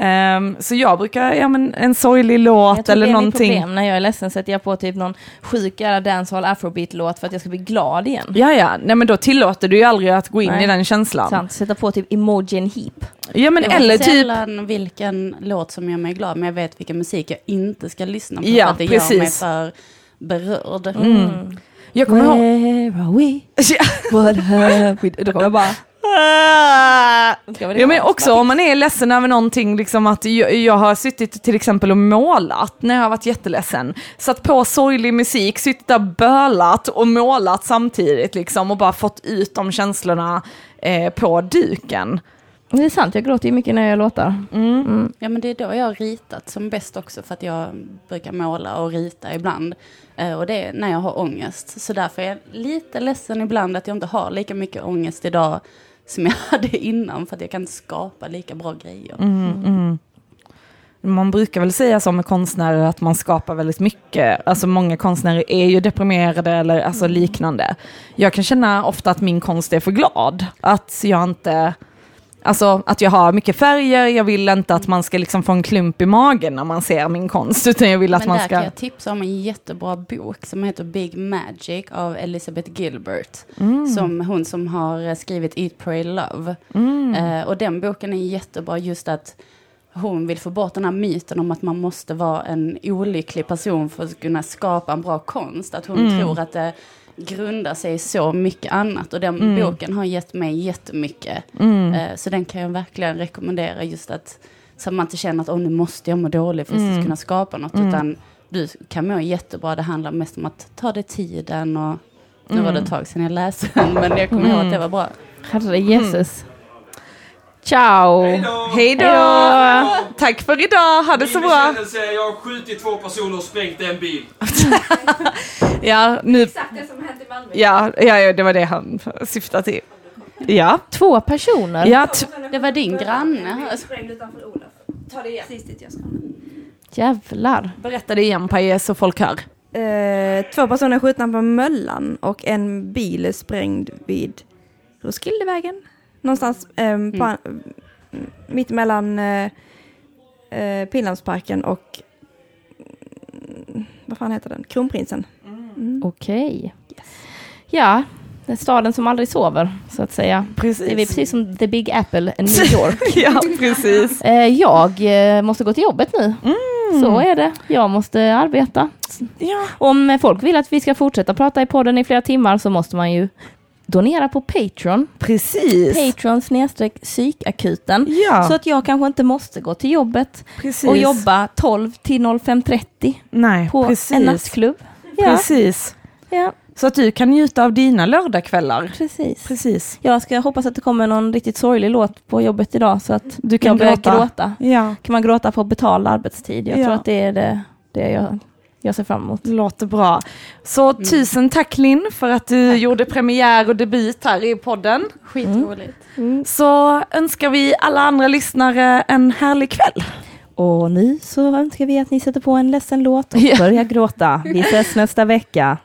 Ehm, så jag brukar, ja men en sorglig låt Jag tror eller det är mitt någonting. problem. När jag är ledsen sätter jag på typ någon sjuk jävla dancehall afrobeat-låt för att jag ska bli glad igen. Ja, ja, nej men då tillåter du ju aldrig att gå in Nej. i den känslan. Sant, sätta på typ Imogen Heap. Ja men eller typ, sällan vilken låt som gör mig glad, men jag vet vilken musik jag inte ska lyssna på Ja, för att det gör mig precis. för berörd. Mm. jag kommer ihåg... Where are we? What have we... Då kommer jag bara... Ja, men också om man är ledsen över någonting, liksom att jag, jag har suttit till exempel och målat när jag har varit jätteledsen. Satt på sorglig musik, suttit där bölat och målat samtidigt liksom och bara fått ut de känslorna eh, på duken. Det är sant, jag gråter ju mycket när jag låtar. Mm. Ja men det är då jag har ritat som bäst också för att jag brukar måla och rita ibland. Eh, och det är när jag har ångest. Så därför är jag lite ledsen ibland att jag inte har lika mycket ångest idag som jag hade innan för att jag kan skapa lika bra grejer. Mm, Man brukar väl säga så med konstnärer att man skapar väldigt mycket. Alltså många konstnärer är ju deprimerade eller alltså liknande. Jag kan känna ofta att min konst är för glad. Att jag inte... Alltså att jag har mycket färger, jag vill inte att man ska liksom få en klump i magen när man ser min konst, utan jag vill att Men man där ska... kan jag tipsa om en jättebra bok som heter Big Magic av Elizabeth Gilbert. Mm. Som hon som har skrivit Eat, Pray, Love. Mm. Eh, och den boken är jättebra just att hon vill få bort den här myten om att man måste vara en olycklig person för att kunna skapa en bra konst. Att hon Mm. tror att det grundar sig i så mycket annat. Och den Mm. boken har gett mig jättemycket. Mm. Eh, så den kan jag verkligen rekommendera just att så att man inte känner att oh, nu måste jag må dåligt för att Mm. kunna skapa något. Mm. Utan du kan må jättebra. Det handlar mest om att ta dig tiden och nu var det ett tag sedan jag läste den men jag kommer ihåg att det var bra. Herre Jesus. Ciao! Hej då! Tack för idag, ha det så bra! Jag har skjutit två personer och sprängt en bil. Ja, nu... Exakt det som hänt i Malmö. Ja, ja, ja, det var det han syftade till. Ja. Två personer? Ja, t- Det var din granne. Sprängd utanför Olof. Ta det igen. Precis dit jag ska. Jävlar. berätta det igen Paje så folk hör. Eh, två personer skjutna på Möllan och en bil är sprängd vid Roskildevägen. Någonstans eh, på, mm. mitt emellan eh, eh, Pildammsparken och mm, vad fan heter den? Kronprinsen. Mm. Okej. Ja, den staden som aldrig sover, så att säga. Precis. Det är precis som The Big Apple i New York. ja, precis. Eh, Jag eh, måste gå till jobbet nu. Så är det. Jag måste arbeta. Ja. Om folk vill att vi ska fortsätta prata i podden i flera timmar så måste man ju donera på Patreon. Precis. Patreon snedstreck psykakuten. Ja, Så att jag kanske inte måste gå till jobbet precis. och jobba 12 till 05.30 Nej, på precis. en nattklubb. Ja, Precis. ja, Så att du kan njuta av dina lördagskvällar. precis. Precis. Jag ska hoppas att det kommer någon riktigt sorglig låt på jobbet idag så att Du kan jag börjar gråta. gråta. Ja, Kan man gråta på betald arbetstid? Jag Ja. tror att det är det, det jag, jag ser fram emot. låter bra. Så tusen tack Linn för att du gjorde premiär och debut här i podden. Skitroligt. Så önskar vi alla andra lyssnare en härlig kväll. Och nu så önskar vi att ni sätter på en ledsen låt och Ja. börjar gråta. Vi ses nästa vecka.